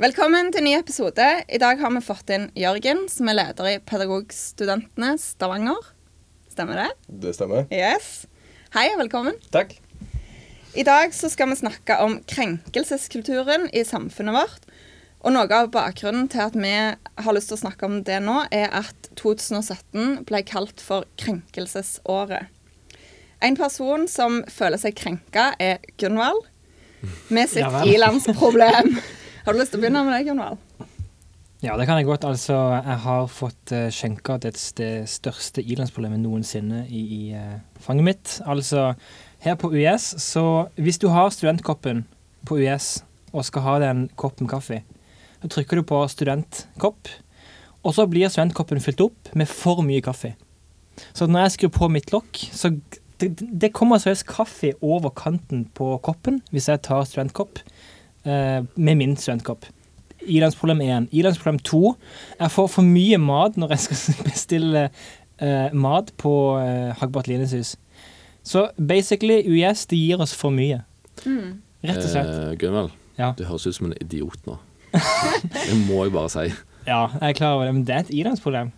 Velkommen til en ny episode. I dag har vi fått inn Jørgen, som er leder i Pedagogstudentene Stavanger. Stemmer det? Det stemmer. Yes. Hei og velkommen. Takk. I dag så skal vi snakke om krenkelseskulturen i samfunnet vårt. Og noe av bakgrunnen til at vi har lyst til å snakke om det nå, er at 2017 ble kalt for krenkelsesåret. En person som føler seg krenka, er Gunvald. Med sitt ilandsproblem. Har du lyst til å begynne med deg, Gunvald? Ja, det kan jeg godt. Altså, jeg har fått uh, skjenka det, det største ilandsproblemet noensinne i, i uh, fanget mitt. Altså, her på US, så hvis du har studentkoppen på US og skal ha den koppen kaffe, så trykker du på studentkopp, og så blir studentkoppen fylt opp med for mye kaffe. Så når jeg skrur på mitt lokk, så det, det kommer seriøst kaffe over kanten på koppen hvis jeg tar studentkopp eh, med min studentkopp. Ilandsproblem 1. Ilandsproblem 2. Jeg får for mye mat når jeg skal bestille eh, mat på eh, Hagbart Lines hus. Så basically, UiS det gir oss for mye. Rett og slett. Eh, Gunvald, Ja. du høres ut som en idiot nå. det må jeg bare si. Ja, jeg er klar over det, men det er et ilandsproblem.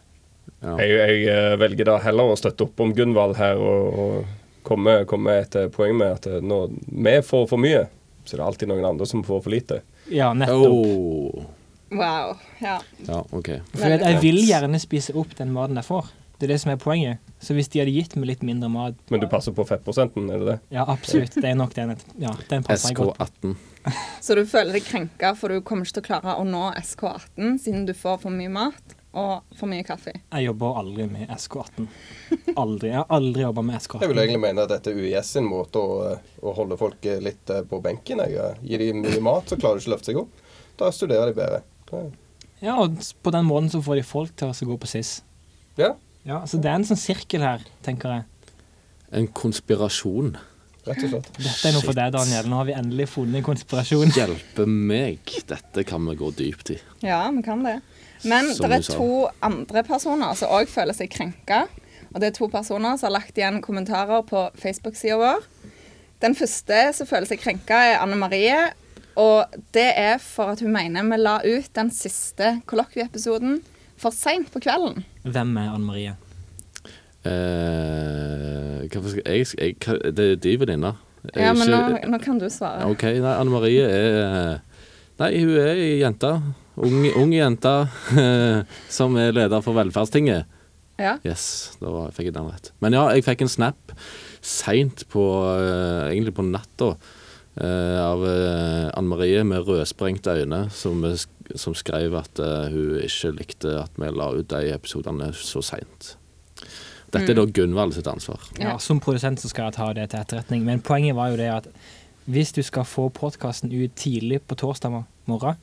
Ja. Jeg, jeg eh, velger da heller å støtte opp om Gunvald her og, og komme, komme et eh, poeng med at nå, vi får for mye, så det er alltid noen andre som får for lite. Ja, nettopp. Oh. Wow. Ja. Ja, OK. For jeg vil gjerne spise opp den maten jeg får. Det er det som er poenget. Så hvis de hadde gitt meg litt mindre mat Men du passer på fettprosenten, er det det? Ja, absolutt. Det er nok den. Ja, den passer godt. SK18. Så du føler deg krenka, for du kommer ikke til å klare å nå SK18 siden du får for mye mat og for mye kaffe. Jeg jobber aldri med SK18. Aldri. Jeg har aldri jobba med SK18. Jeg vil egentlig mene at dette er UiS sin måte å, å holde folk litt eh, på benken. Jeg. Gir de mye mat, så klarer de ikke å løfte seg opp. Da studerer de bedre. Ja. Ja, og på den måten så får de folk til å gå på SIS. Ja, Ja, så det er en sånn sirkel her, tenker jeg. En konspirasjon. rett og slett. Dette er noe for deg, Daniel. Nå har vi endelig funnet en konspirasjon. Hjelpe meg. Dette kan vi gå dypt i. Ja, vi kan det. Men Som det er to andre personer som òg føler seg krenka. Og det er to personer som har lagt igjen kommentarer på Facebook-sida vår. Den første som føler seg krenka, er Anne Marie. Og det er for at hun mener vi la ut den siste kollokvieepisoden for seint på kvelden. Hvem er Anne Marie? Eh, hva skal jeg, jeg, hva- Det er de venninna. Jeg Ja, men nå, nå kan du svare. OK, nei, Anne Marie er Nei, hun er ei jente. Ung, ung jente som er leder for Velferdstinget. Ja. Yes, da fikk jeg den rett. Men ja, jeg fikk en snap seint på eh, Egentlig på natta eh, av eh, Anne Marie med rødsprengte øyne, som, som skrev at hun ikke likte at vi la ut de episodene så seint. Dette er da Gunvald sitt ansvar. Ja, Som produsent så skal jeg ta det til etterretning. Men poenget var jo det at hvis du skal få podkasten ut tidlig på torsdag morgen,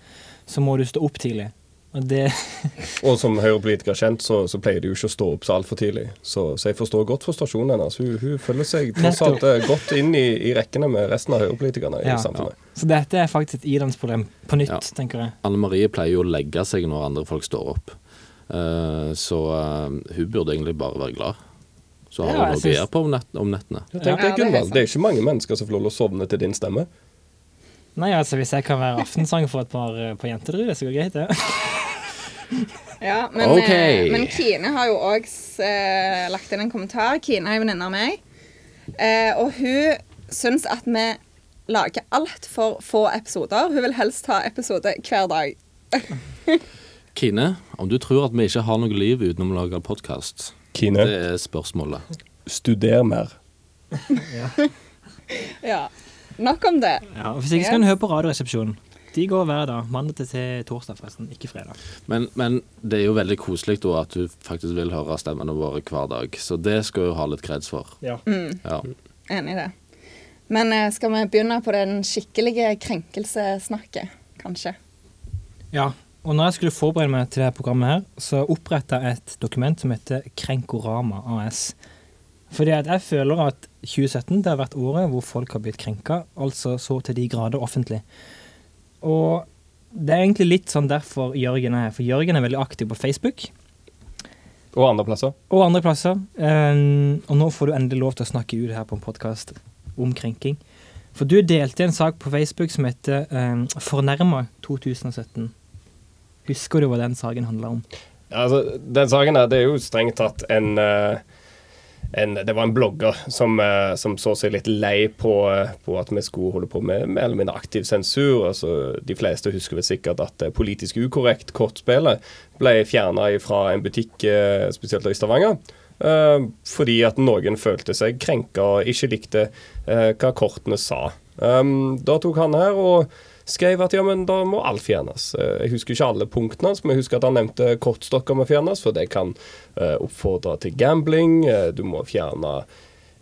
så må du stå opp tidlig. Og det Og som Høyre-politiker kjent, så, så pleier de jo ikke å stå opp så altfor tidlig. Så, så jeg forstår godt frustrasjonen hennes. Hun, hun føler seg tross alt eh, godt inn i, i rekkene med resten av Høyre-politikerne i Ja. samfunnet. Så dette er faktisk et ilandsproblem på nytt, Ja. tenker jeg. Anne Marie pleier jo å legge seg når andre folk står opp. Uh, så uh, hun burde egentlig bare være glad. Så har Ja, hun noe å gjøre på om, nett, om nettene. Ja, tenk Ja, deg, det er helt Gunvald. Det er ikke mange mennesker som får lov å sovne til din stemme. Nei, altså hvis jeg kan være aftensang for et par eh, på jenterud, så går det greit, det. Ja, men, okay. eh, men Kine har jo òg eh, lagt inn en kommentar. Kine er en venninne av meg. Eh, og hun syns at vi lager altfor få episoder. Hun vil helst ha episode hver dag. Kine, om du tror at vi ikke har noe liv utenom å lage podkast, Kine, det er spørsmålet. studer mer. ja. Ja. Nok om det. Ja, og Hvis ikke så kan du høre på Radioresepsjonen. De går hver dag. Mandag til, torsdag, forresten. Ikke fredag. Men, men det er jo veldig koselig da at du faktisk vil høre stemmene våre hver dag. Så det skal du ha litt kreds for. Ja. Ja. Enig i det. Men eh, skal vi begynne på den skikkelige krenkelsesnakket, kanskje? Ja, og når jeg skulle forberede meg til dette programmet her, så oppretta jeg et dokument som heter Krenkorama AS. Fordi at jeg føler at 2017 det har vært året hvor folk har blitt krenka, altså så til de grader offentlig. Og det er egentlig litt sånn derfor Jørgen er her, for Jørgen er veldig aktiv på Facebook Og andre plasser. og andre plasser. Um, og nå får du endelig lov til å snakke ut her på en podkast om krenking. For du delte en sak på Facebook som heter um, 'Fornærma 2017'. Husker du hva den saken handla om? Altså, den saken her, det er jo strengt tatt en, uh, en Det var en blogger som, uh, som, så seg litt lei på, uh, på, at vi skulle holde på med mer eller mindre aktiv sensur. Altså, de fleste husker vel sikkert at politisk ukorrekt kortspillet ble fjerna fra en butikk, spesielt i Stavanger. Fordi at noen følte seg krenka og ikke likte hva kortene sa. Um, da tok han her og skrev at ja, men da må alt fjernes. Uh, jeg husker ikke alle punktene hans, men jeg husker at han nevnte kortstokker må fjernes, for det kan oppfordre til gambling. du må fjerne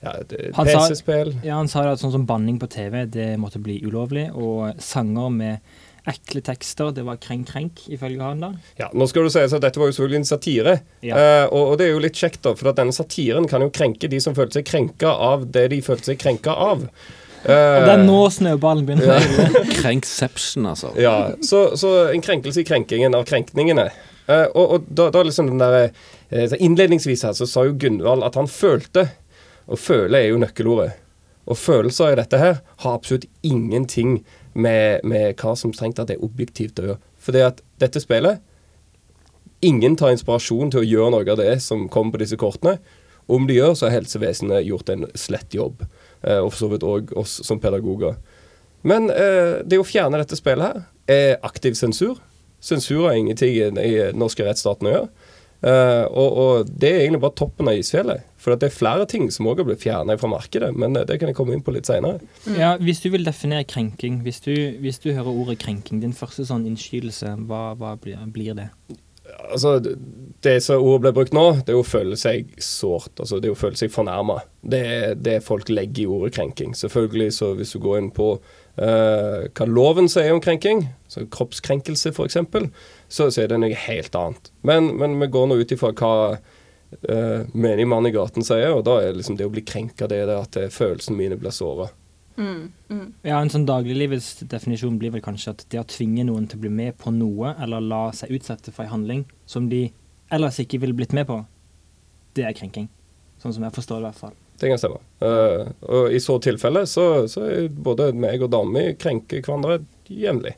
ja, PC-spill. Ja, han sa at sånn som banning på TV det måtte bli ulovlig, og sanger med ekle tekster. Det var krenk-krenk, ifølge han da. Ja, Nå skal du si at dette var jo selvfølgelig en satire. Ja. eh, og, og, det er jo litt kjekt, da, for at denne satiren kan jo krenke de som følte seg krenka av det de følte seg krenka av. Og det er nå snøballen begynner å rulle. Krenkception, altså. Ja, så, så, en krenkelse i krenkingen av krenkningene. Uh, og, og da, da, liksom den der, Innledningsvis her så sa jo Gunvald at han følte, og føle er jo nøkkelordet. Og følelser i dette her har absolutt ingenting med, med hva som strengt tatt er objektivt å gjøre. Fordi at dette spillet Ingen tar inspirasjon til å gjøre noe av det som kommer på disse kortene. Om de gjør, så har helsevesenet gjort en slett jobb. Eh, og for så vidt òg oss som pedagoger. Men eh, det å fjerne dette spillet her er aktiv sensur. Sensur har ingenting i den norske rettsstaten å gjøre. Uh, og, og, det er egentlig bare toppen av isfjellet. For det er flere ting som òg har blitt fjerna fra markedet, men det kan jeg komme inn på litt seinere. Mm. Ja, hvis du vil definere krenking, hvis du, hvis du, hører ordet krenking, din første sånn innskytelse, hva, hva blir, blir, det? Altså, Det som ordet ble brukt nå, det er å føle seg sårt. Altså, det er å føle seg fornærma. Det er det folk legger i ordet krenking. Selvfølgelig, så hvis du går inn på uh, hva loven sier om krenking, så kroppskrenkelse f.eks., så, så er det noe helt annet. Men, men vi går nå ut ifra hva uh, menig mann i gaten sier, og da er liksom det å bli krenka det, det at følelsene mine blir såra. Mm, mm. Ja, En sånn dagliglivets definisjon blir vel kanskje at det å tvinge noen til å bli med på noe, eller la seg utsette for en handling som de ellers ikke ville blitt med på, det er krenking. Sånn som jeg forstår det i hvert fall. Det kan stemme. Uh, og i så tilfelle så, så er både meg og dama mi krenker hverandre jevnlig.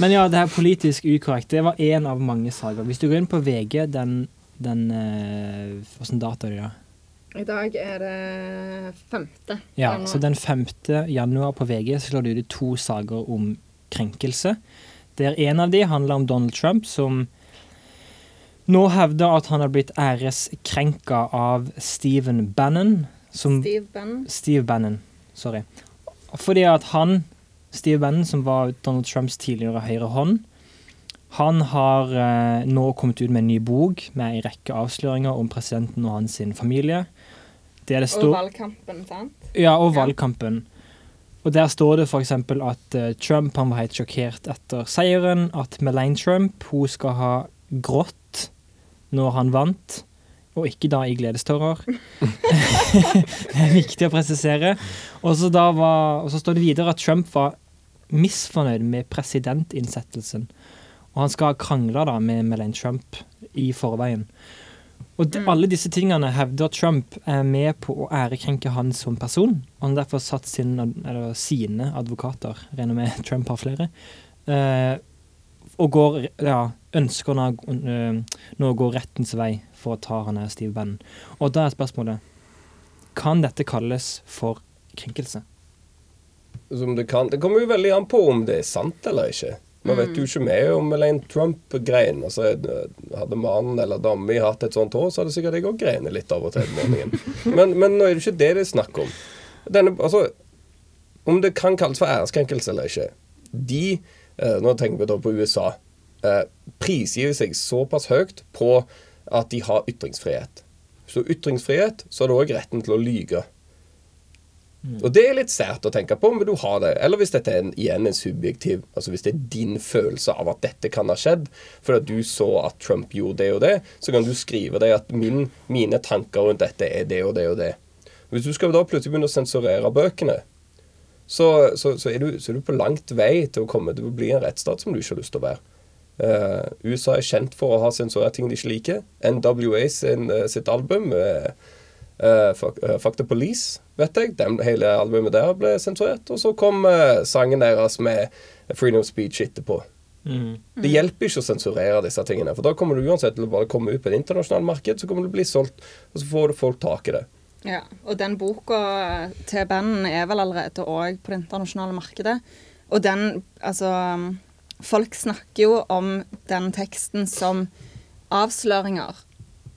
Men ja, det her politisk ukorrekt, det var én av mange saker. Hvis du går inn på VG, den, den Åssen uh, data er det da? I dag er det femte. Ja, januar. så den femte januar på VG så slår du ut to saker om krenkelse. Der en av de handler om Donald Trump, som nå hevder at han har blitt æreskrenka av Stephen Bannon. Som, Steve Bannon. Steve Bannon, sorry. Fordi at han Steve Bannon, som var Donald Trumps tidligere høyre hånd, han har eh, nå kommet ut med en ny bok med en rekke avsløringer om presidenten og hans familie. Og valgkampen, sant? Ja, og valgkampen. Og Der står det f.eks. at uh, Trump han var helt sjokkert etter seieren. At Melaine Trump hun skal ha grått når han vant, og ikke da i gledestårer. det er viktig å presisere. Og så, var, og så står det videre at Trump var misfornøyd med presidentinnsettelsen. Og han skal ha krangla med Melaine Trump i forveien. Og de, mm. alle disse tingene hevder Trump er med på å ærekrenke han som person. Og han har derfor satt sin, eller, sine advokater, regner med Trump har flere, eh, og går, ja, ønsker nå, uh, nå å gå rettens vei for å ta han her Steve Bannon. Og da er spørsmålet Kan dette kalles for krenkelse? Som det kan. Det kommer jo veldig an på om det er sant eller ikke. Nå vet jo ikke mer om Elaine Trump-grein. Altså, hadde mannen eller dama mi hatt et sånt hår, så hadde sikkert jeg òg grenet litt av og til om morgenen. Men, men, nå er det ikke det det er snakk om. Denne, altså, om det kan kalles for æreskrenkelse eller ikke De, eh, nå tenker vi da på USA, eh, prisgir seg såpass høyt på at de har ytringsfrihet. Så ytringsfrihet, så er det òg retten til å lyge. Mm. Og det er litt sært å tenke på, men du har det. Eller hvis dette er en, igjen en subjektiv Altså hvis det er din følelse av at dette kan ha skjedd, fordi du så at Trump gjorde det og det, så kan du skrive deg at min, mine tanker rundt dette er det og det og det. Hvis du skal da plutselig begynne å sensurere bøkene, så, så, så, er du, så, er du, på langt vei til å komme til å bli en rettsstat som du ikke har lyst til å være. Uh, USA er kjent for å ha sensurert ting de ikke liker. NWA sin, uh, sitt album uh, Uh, fuck, uh, fuck, the Police, vet jeg. Den, hele albumet der ble sensurert. Og så kom uh, sangen deres med Freedom of Speech etterpå. Mm. Det hjelper ikke å sensurere disse tingene. For da kommer du uansett til å bare komme ut på et internasjonalt marked, så kommer du å bli solgt, og så får du folk tak i det. Ja, og den boka til bandet er vel allerede òg på det internasjonale markedet. Og den Altså Folk snakker jo om den teksten som avsløringer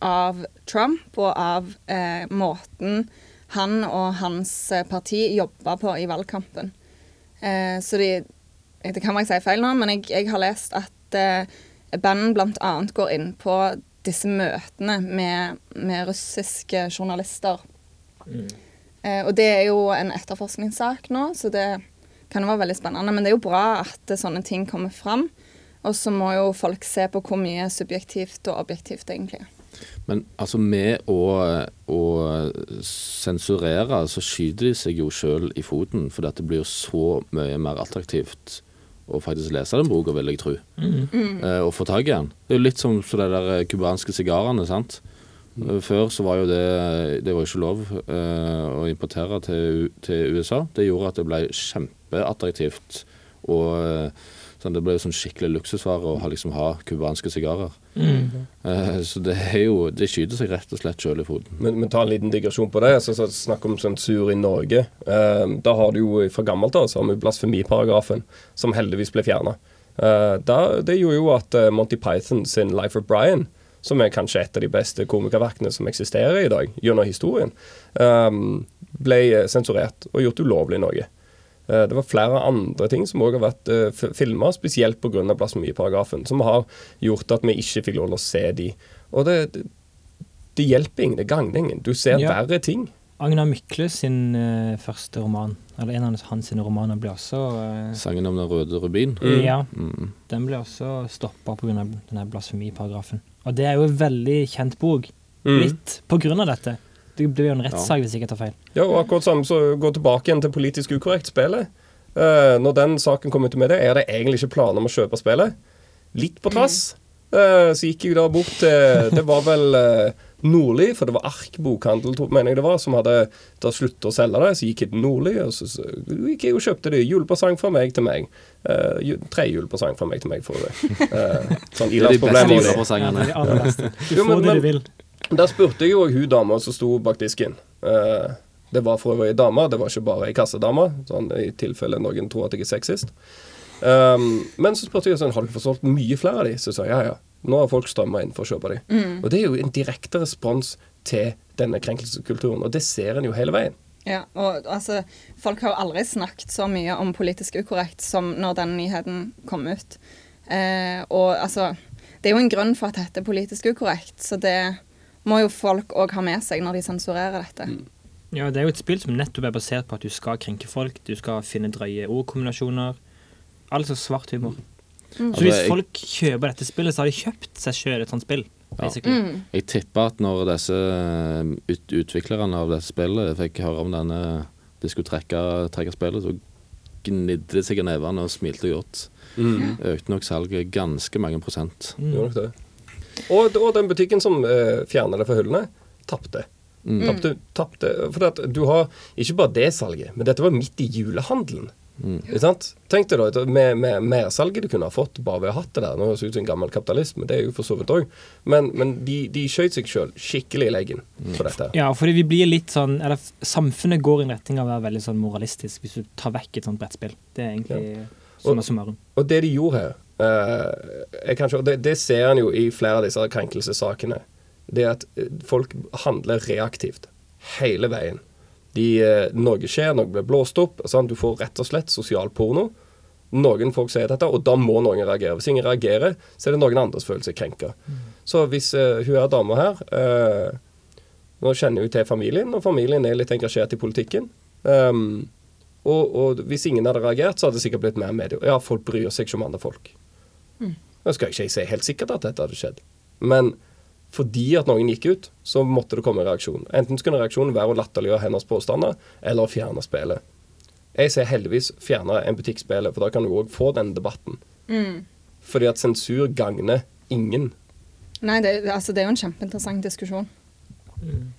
av Trump og av eh, måten han og hans eh, parti jobba på i valgkampen. Eh, så de Det kan man jeg si feil nå, men jeg, jeg har lest at eh, bandet bl.a. går inn på disse møtene med, med russiske journalister. Mm. Eh, og det er jo en etterforskningssak nå, så det kan jo være veldig spennende. Men det er jo bra at sånne ting kommer fram. Og så må jo folk se på hvor mye subjektivt og objektivt det egentlig er. Men altså med å, å sensurere, så skyter de seg jo sjøl i foten. For det blir jo så mye mer attraktivt å faktisk lese den boka, vil jeg tro. Mm. Eh, og få tak i den. Det er jo litt som så de der cubanske sigarene. sant? Mm. Før så var jo det Det var jo ikke lov eh, å importere til, til, USA. Det gjorde at det ble kjempeattraktivt. Og eh, Sånn, det ble jo sånn skikkelig luksusvare å liksom, ha cubanske sigarer. Uh, så det er jo Det skyter seg rett og slett sjøl i foten. Men, men, ta en liten digresjon på det. Så, så Snakk om sensur i Norge. Uh, da har du jo fra gammelt av så blasfemiparagrafen, som heldigvis ble fjerna. Uh, eh, det gjorde jo at Monty Python sin Life of Brian som er kanskje et av de beste komikerverkene som eksisterer i dag, gjennom historien, um, ble sensurert og gjort ulovlig i Norge. Eh, det var flere andre ting som òg har vært eh, filma, spesielt pga. blasfemiparagrafen, som har gjort at vi ikke fikk lov til å se de. Og det, det, det hjelper ingen, det gagner ingen. Du ser ja. verre ting. Agnar Mykle sin uh, første roman, eller en av hans sine romaner, ble også uh, Sangen om den røde rubin? Mm. Ja. Mm. Den ble også stoppa pga. blasfemiparagrafen. Og det er jo en veldig kjent bok. Mm. Litt på grunn av dette. Det blir jo en rettssak ja. hvis jeg ikke tar feil. Ja, og akkurat samme så gå tilbake igjen til politisk ukorrekt-spillet. Uh, når den saken kom ut med det, er det egentlig ikke planer om å kjøpe spillet. Litt på trass. Uh, så gikk jeg da bort til Det var vel uh, Nordli, for det var Ark bokhandel mener jeg det var, som hadde da sluttet å selge det. Så gikk jeg til Nordli, og så, så gikk jeg og kjøpte det. Julepresang fra meg til meg. Uh, tre julepresang fra meg til meg, for det. Uh, sånn ilandsproblemer. Du får det du vil. Der spurte jeg jo hun dama som sto bak disken. Uh, det var for øvrig ei dame, det var ikke bare ei kassedame, sånn, i tilfelle noen tror at jeg er sexist. Um, men så spurte jeg sånn, har dere fått solgt mye flere av de? Så sa jeg ja, ja. Nå har folk strømma inn for å kjøpe de. Mm. Og det er jo en direkte respons til denne krenkelseskulturen, og det ser en jo hele veien. Ja, og altså, folk har jo aldri snakket så mye om politisk ukorrekt som når den nyheten kom ut. Eh, og altså, det er jo en grunn for at dette er politisk ukorrekt, så det må jo folk òg ha med seg når de sensurerer dette. Mm. Ja, det er jo et spill som nettopp er basert på at du skal krenke folk, du skal finne drøye ordkombinasjoner. Altså svart humor. Mm. Så hvis folk kjøper dette spillet, så har de kjøpt seg sjøl et sånt spill. Ja. Mm. Jeg tipper at når disse ut utviklerne av dette spillet fikk høre om denne de skulle trekke, trekke spillet, så gnidde de seg i nevene og smilte godt. Mm. Økte nok salget ganske mange prosent. Mm. Gjorde nok det. Og, og den butikken som uh, fjerner det fra hyllene, tapte. Mm. Tapte, tapte. For at du har ikke bare det salget, men dette var midt i julehandelen. Mm. Tenk deg da med, med mersalget du kunne ha fått bare ved å ha hatt det der. Nå høres det ut som en gammel kapitalist, men det er jo for så vidt òg. Men, men, de, de skjøt seg sjøl skikkelig i leggen for dette. Ja, fordi vi blir litt sånn Eller samfunnet går i en retning av å være veldig sånn moralistisk hvis du tar vekk et sånt brettspill. Det er egentlig ja. Summa summarum. Og det de gjorde her, uh, kanskje, det, det ser en jo i flere av disse krenkelsessakene det er at eh, folk handler reaktivt hele veien. De, uh, noe skjer, noe blir blåst opp. Sånn, du får rett og slett sosial porno. Noen folk sier dette, og da må noen reagere. Hvis ingen reagerer, så er det noen andres følelser krenka. Mm. Så hvis uh, hun er dama her uh, Nå kjenner hun til familien, og familien er litt engasjert i politikken. Um, og, og, hvis ingen hadde reagert, så hadde det sikkert blitt mer medier. Ja, folk bryr seg ikke om andre folk. Mm. Nå skal ikke jeg si helt sikkert at dette hadde skjedd, men fordi at noen gikk ut, så måtte det komme en reaksjon. Enten skulle reaksjonen være å latterliggjøre hennes påstander, eller å fjerne spillet. Jeg sier heldigvis fjerne en butikkspillet, for da kan du òg få den debatten. Mm. Fordi at sensur gagner ingen. Nei, det, altså, det, er jo en kjempeinteressant diskusjon. Mm.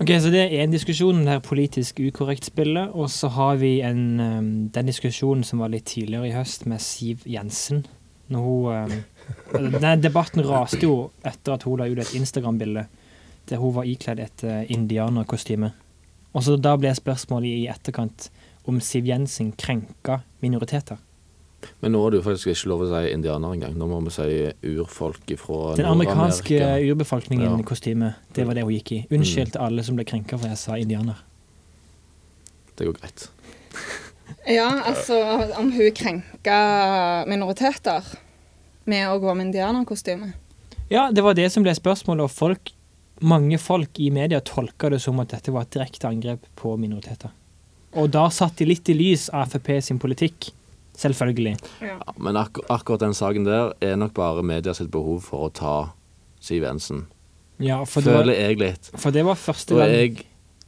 Ok, Så det er en diskusjon, det her politisk ukorrekt-spillet. Og så har vi en, um, den diskusjonen som var litt tidligere i høst, med Siv Jensen. Når hun um, Den debatten raste jo etter at hun la ut et Instagram-bilde der hun var ikledd et uh, indianerkostyme. Og så da ble spørsmålet i etterkant om Siv Jensen krenka minoriteter. Men nå er det jo faktisk ikke lov å si indianer engang. Nå må vi si urfolk fra Den amerikanske Nord-Amerika. urbefolkningen Ja. kostyme, det var det hun gikk i. Unnskyld til alle som ble krenka for jeg sa indianer. Det går greit. Ja, altså om hun krenka minoriteter med å gå med indianerkostyme. Ja, det var det som ble spørsmålet, og folk, mange folk i media tolka det som at dette var et direkte angrep på minoriteter. Og da satt de litt i lys av Frp sin politikk, selvfølgelig. Ja. Ja, men ak akkurat den saken der er nok bare media sitt behov for å ta Siv Jensen. Ja, for det, var, Føler jeg litt. for det var første Og gang jeg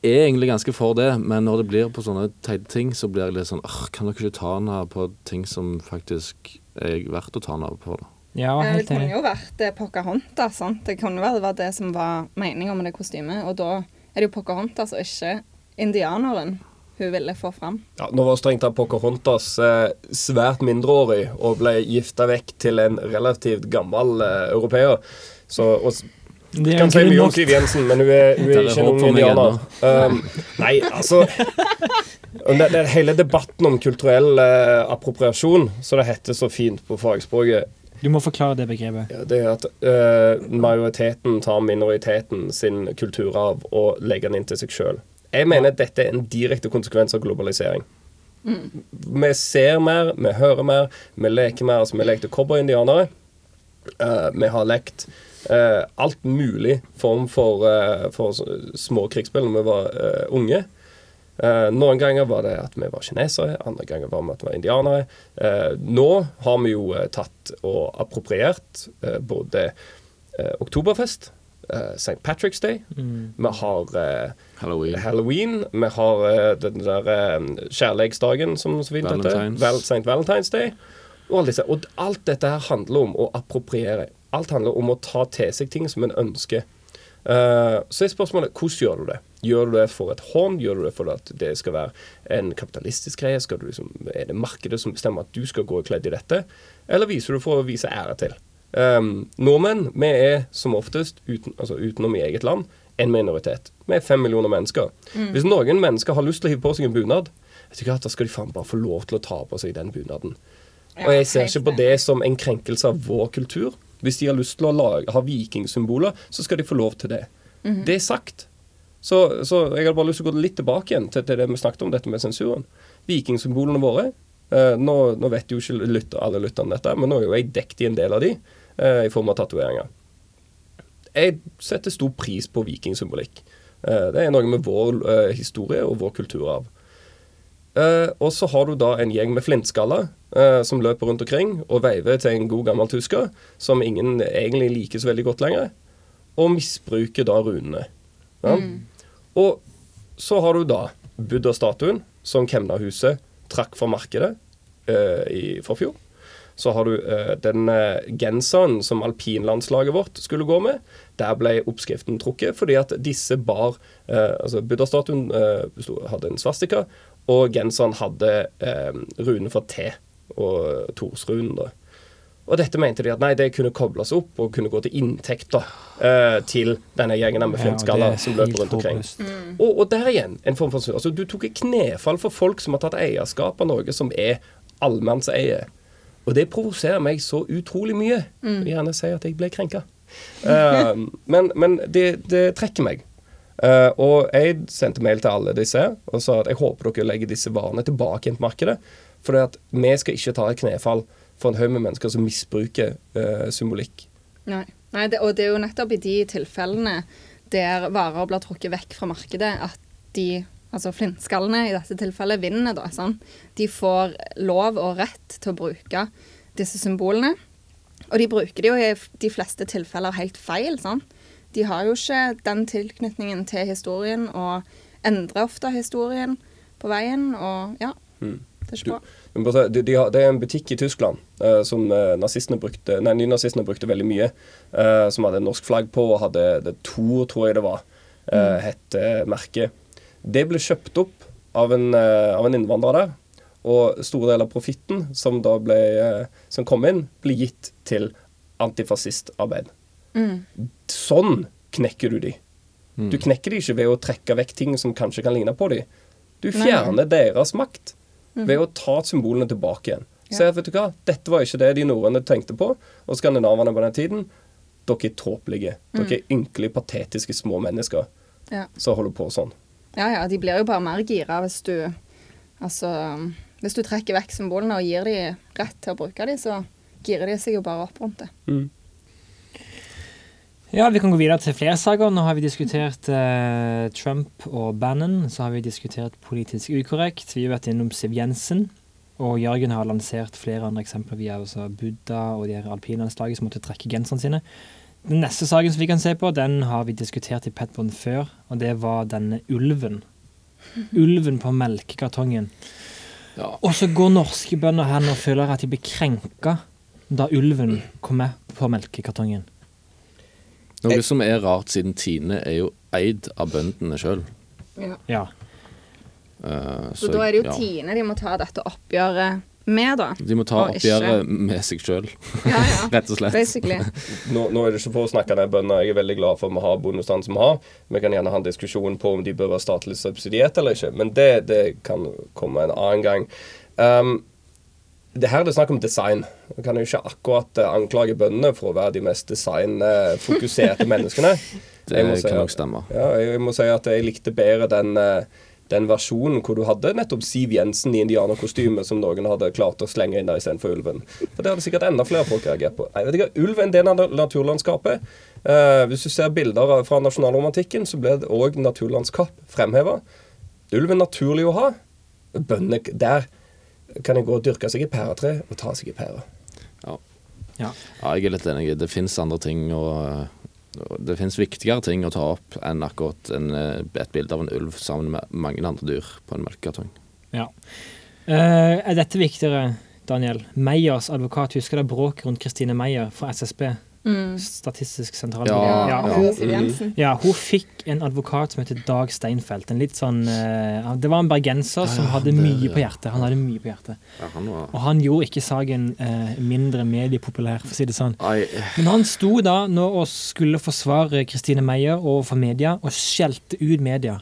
er egentlig ganske for det, men når det blir på sånne teite ting, så blir jeg litt sånn Kan dere ikke ta henne på ting som faktisk er verdt å ta henne på? da? Ja, enig Det kunne jo vært eh, Pocahontas. Sant? Det kunne vel det det som var meninga med det kostymet. Og da er det jo Pocahontas og ikke indianeren hun ville få fram. Ja, nå var strengt tatt Pocahontas eh, svært mindreårig og ble gifta vekk til en relativt gammel eh, europeer. Så, og, er kan si mye om. Siv Jensen, men hun er, hun er ikke en ung indianer. Um, nei, altså det, det Hele debatten om kulturell eh, appropriasjon, så det heter så fint på fagspråket, Du må forklare det begrepet. ja, det er at eh, majoriteten tar minoriteten sin kulturarv og legger den inn til seg sjøl. Jeg mener dette er en direkte konsekvens av globalisering. Vi ser mer, vi hører mer, vi leker mer. Altså, vi lekte cowboy-indianere. Eh, vi har lekt uh, alt mulig form for, uh, for små krigsspill når vi var unge. Noen ganger var det at vi var kinesere, andre ganger var det at vi var indianere. Nå har vi jo tatt og appropriert både Oktoberfest, St. Patrick's Day, vi har eh, Halloween. Halloween, vi har eh, den der eh, kjærlighetsdagen, som så vidt heter. Valentine's. Val St. Valentine's Day. Og, og alt dette her handler om å appropriere. Alt handler om å ta til seg ting som en ønsker. Uh, så er spørsmålet hvordan gjør du det? Gjør du det for et hånd? Gjør du det for at det skal være en kapitalistisk greie? Skal du liksom, er det markedet som bestemmer at du skal gå kledd i dette? Eller viser du for å vise ære til? Um, nordmenn vi er som oftest, uten, altså utenom i eget land, en minoritet. Vi er fem millioner mennesker. Hvis noen mennesker har lyst til å hive på seg en bunad, vet du hva, da skal de faen bare få lov til å ta på seg den bunaden. Og jeg ser ikke på det som en krenkelse av vår kultur. Hvis de har lyst til å lage, ha vikingsymboler, så skal de få lov til det. Det er sagt. Så, så jeg hadde bare lyst til å gå litt tilbake igjen til, til det vi snakket om, dette med sensuren. Vikingsymbolene våre. Eh, nå, nå vet jo ikke lytter, alle lytterne dette, men nå er jo jeg dekket i en del av de, eh, i form av tatoveringer. Jeg setter stor pris på vikingsymbolikk. Eh, det er noe med vår historie og vår kulturarv. Uh, og så har du da en gjeng med flintskaller uh, som løper rundt omkring og veiver til en god gammel tysker, som ingen egentlig liker så veldig godt lenger, og misbruker da runene. Ja? Og så har du da Buddha-statuen, som Kemnahuset trakk fra markedet uh, i forfjor. Så har du uh, den uh, genseren som alpinlandslaget vårt skulle gå med. Der ble oppskriften trukket fordi at disse bar uh, Altså Buddha-statuen hadde en svastika, og genseren hadde runen for T, og Torsrunen, da. Og dette mente de at nei, det kunne kobles opp og kunne gå til inntekter eh, til denne gjengen med Ja, flintskaller er som løper rundt omkring. Mm. Og, og der igjen, en form for altså, Du tok et knefall for folk som har tatt eierskap av noe som er allmannseie. Og det provoserer meg så utrolig mye. Jeg vil gjerne si at jeg ble krenka. Uh, men men det, det trekker meg. Uh, og jeg sendte mail til alle disse og sa at jeg håper dere legger disse varene tilbake i på markedet. For vi skal ikke ta et knefall for en haug med mennesker som misbruker uh, symbolikk. Nei, Nei det, og det er jo nettopp i de tilfellene der varer blir trukket vekk fra markedet, at de, altså flintskallene i dette tilfellet, vinner, da. Sånn. De får lov og rett til å bruke disse symbolene. Og de bruker det jo i de fleste tilfeller helt feil. sant? De har jo ikke den tilknytningen til historien, og endrer ofte historien på veien, og ja. Det er ikke bra. Si, De, de har, det er en butikk i Tyskland uh, som eh, nazistene brukte, nei, nynazistene brukte veldig mye. Uh, som hadde norsk flagg på og hadde det Tor, tror jeg det var. uh, het uh, merket. Det ble kjøpt opp av en, uh, av en innvandrer der. Og store deler av profitten som da ble, som kom inn, ble gitt til antifascistarbeid. Sånn knekker du de. Du knekker de ikke ved å trekke vekk ting som kanskje kan ligne på de. Du fjerner deres makt ved å ta symbolene tilbake igjen. Ja. Se, vet du hva, dette var ikke det de norrøne tenkte på, og skandinavene på den tiden. Dere er tåpelige. Dere er ynkelige, patetiske små mennesker Ja. som holder på sånn. Ja, ja, de blir jo bare mer gira hvis du Altså Hvis du trekker vekk symbolene og gir dem rett til å bruke dem, så girer de seg jo bare opp rundt det. Ja, vi kan gå videre til flere saker. Nå har vi diskutert eh, Trump og Bannon. Så har vi diskutert politisk ukorrekt. Vi har vært innom Siv Jensen. Og Jørgen har lansert flere andre eksempler Vi har også Buddha og de her alpinlandslaget som måtte trekke genserne sine. Den neste saken som vi kan se på, den har vi diskutert i Petbond før, og det var denne ulven. Ulven på melkekartongen. Ja. Og så går norske bønder her nå og føler at de blir krenka da ulven kommer på melkekartongen. Noe som er rart, siden Tine er jo eid av bøndene sjøl. Ja. Så, da er det jo Tine de må ta dette oppgjøret med, da. De må ta oppgjøret ikke- med seg sjøl, Ja, ja. rett og slett. Basically. Nå, nå er det ikke for å snakke ned bøndene. Jeg er veldig glad for at vi har bondestanden som vi har. Vi kan gjerne ha en diskusjon på om de bør være statlig subsidiert eller ikke, men det, det kan komme en annen gang. Um, det her er det snakk om design. Man kan jo ikke akkurat eh, anklage bøndene for å være de mest designfokuserte menneskene. Det kan si nok stemme. Ja, jeg må si at jeg likte bedre den, eh, den versjonen hvor du hadde nettopp Siv Jensen i indianerkostyme som noen hadde klart å slenge inn der istedenfor ulven. For det hadde sikkert enda flere folk reagert på. Jeg vet ikke, Ulv er en del av naturlandskapet. Uh, hvis du ser bilder fra nasjonalromantikken, så ble det òg naturlandskap fremheva. Ulv er naturlig å ha. Bøndene Der kan jeg gå og dyrke seg et pæretre og ta seg en pære. Ja. Ja, jeg er litt enig. Det fins andre ting og det fins viktigere ting å ta opp enn akkurat en, et bilde av en ulv sammen med mange andre dyr på en melkekartong. ja. Uh, er dette viktigere, Daniel? Meyers advokat, husker det bråket rundt Christine Meyer fra SSB? Statistisk sentralbyrå. Ja, ja, Jensen. ja, hun fikk en advokat som heter Dag Steinfeld. En litt sånn uh, Det var en bergenser som hadde det- mye på hjertet. Han hadde mye på hjertet. Han var Og han gjorde ikke saken uh, mindre mediepopulær, for å si det sånn. Men han sto da nå og skulle forsvare Christine Meyer overfor media, og skjelte ut media.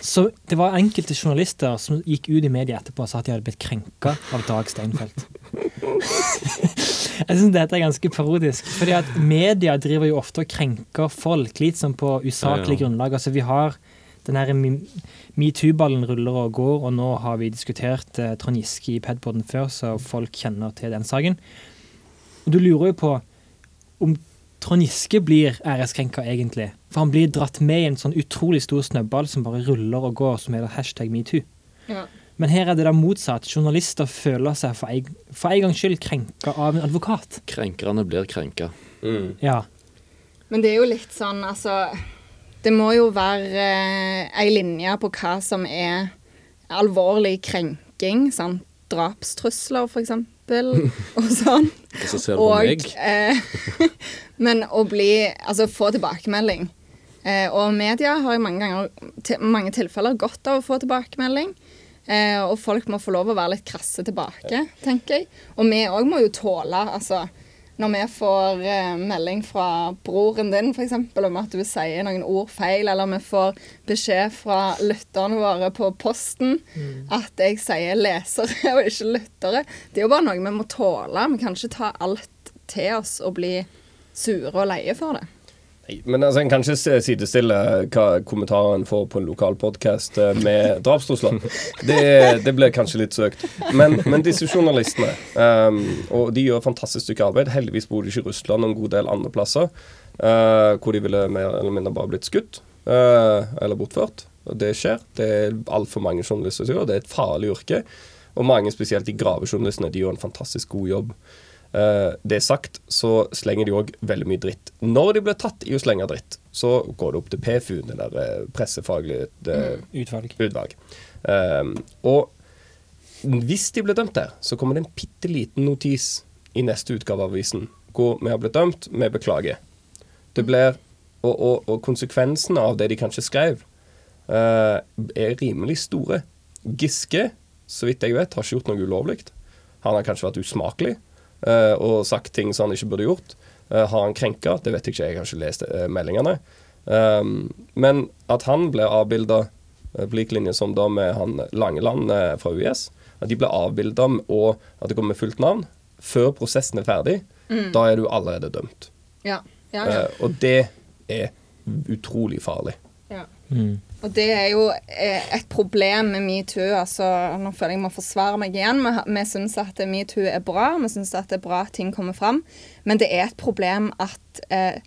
Så det var enkelte journalister som gikk ut i media etterpå og sa at de hadde blitt krenka av Dag Steinfeld. Jeg syns dette er ganske parodisk. fordi at media driver jo ofte og krenker folk litt sånn på usaklig Ja, ja. grunnlag. Altså vi har den her metoo-ballen ruller og går, og nå har vi diskutert eh, Trond Giske i Pedpoden før, så folk kjenner til den saken. Og du lurer jo på om Trond Giske blir æreskrenka egentlig. For han blir dratt med i en sånn utrolig stor snøball som bare ruller og går, som heter hashtag metoo. Ja. Men her er det da motsatt. Journalister føler seg for en, for en gangs skyld krenka av en advokat. krenkerne blir krenka. Mm. Ja. Men det er jo litt sånn, altså Det må jo være eh, ei linje på hva som er alvorlig krenking. sant? Drapstrusler, for eksempel, og sånn. Og så ser du på meg. eh, men å bli Altså få tilbakemelding. Eh, og media har i mange, ganger, til, mange tilfeller godt av å få tilbakemelding. Eh, og folk må få lov å være litt krasse tilbake, tenker jeg. Og vi òg må jo tåle altså, Når vi får eh, melding fra broren din f.eks. om at du sier noen ord feil, eller vi får beskjed fra lytterne våre på posten at jeg sier lesere og ikke lyttere. Det er jo bare noe vi må tåle. Vi kan ikke ta alt til oss og bli sure og leie for det. Men altså, en kan ikke sidestille hva kommentaren får på en lokal podkast med drapstrusler. Det, det ble kanskje litt søkt. Men, men disse journalistene, um, og de gjør fantastisk stykke arbeid. Heldigvis bor de ikke i Russland og en god del andre plasser, uh, hvor de ville mer eller mindre bare blitt skutt uh, eller bortført. Og det skjer. Det er altfor mange journalister som gjør det. Det er et farlig yrke. Og mange, spesielt de gravejournalistene, de gjør en fantastisk god jobb. Eh, det er sagt, så slenger de òg veldig mye dritt. Når de blir tatt i å slenge dritt, så går det opp til PFU, det der eh, pressefaglige eh, Utvalg. utvalg. Um, og hvis de blir dømt der, så kommer det en bitte liten notis i neste utgave av avisen hvor vi har blitt dømt, vi beklager. Det blir og, og, og konsekvensene av det de kanskje skrev, er rimelig store. Giske, så vidt jeg vet, har ikke gjort noe ulovlig. Han har kanskje vært usmakelig og sagt ting som han ikke burde gjort. Eh, har han krenka? Det vet jeg ikke, jeg har ikke lest eh, meldingene. Um, men at han ble avbilda på lik linje som da med han Langeland eh, fra UiS, at de ble avbilda og at det kommer med fullt navn, før prosessen er ferdig, da er du allerede dømt. Ja. Ja, ja. Eh, og det er utrolig farlig. ja. Mm. Og det er jo eh, et problem med metoo. Altså, nå føler jeg jeg må forsvare meg igjen. Vi, vi syns at metoo er bra. Vi syns det er bra at ting kommer fram. Men det er et problem at eh,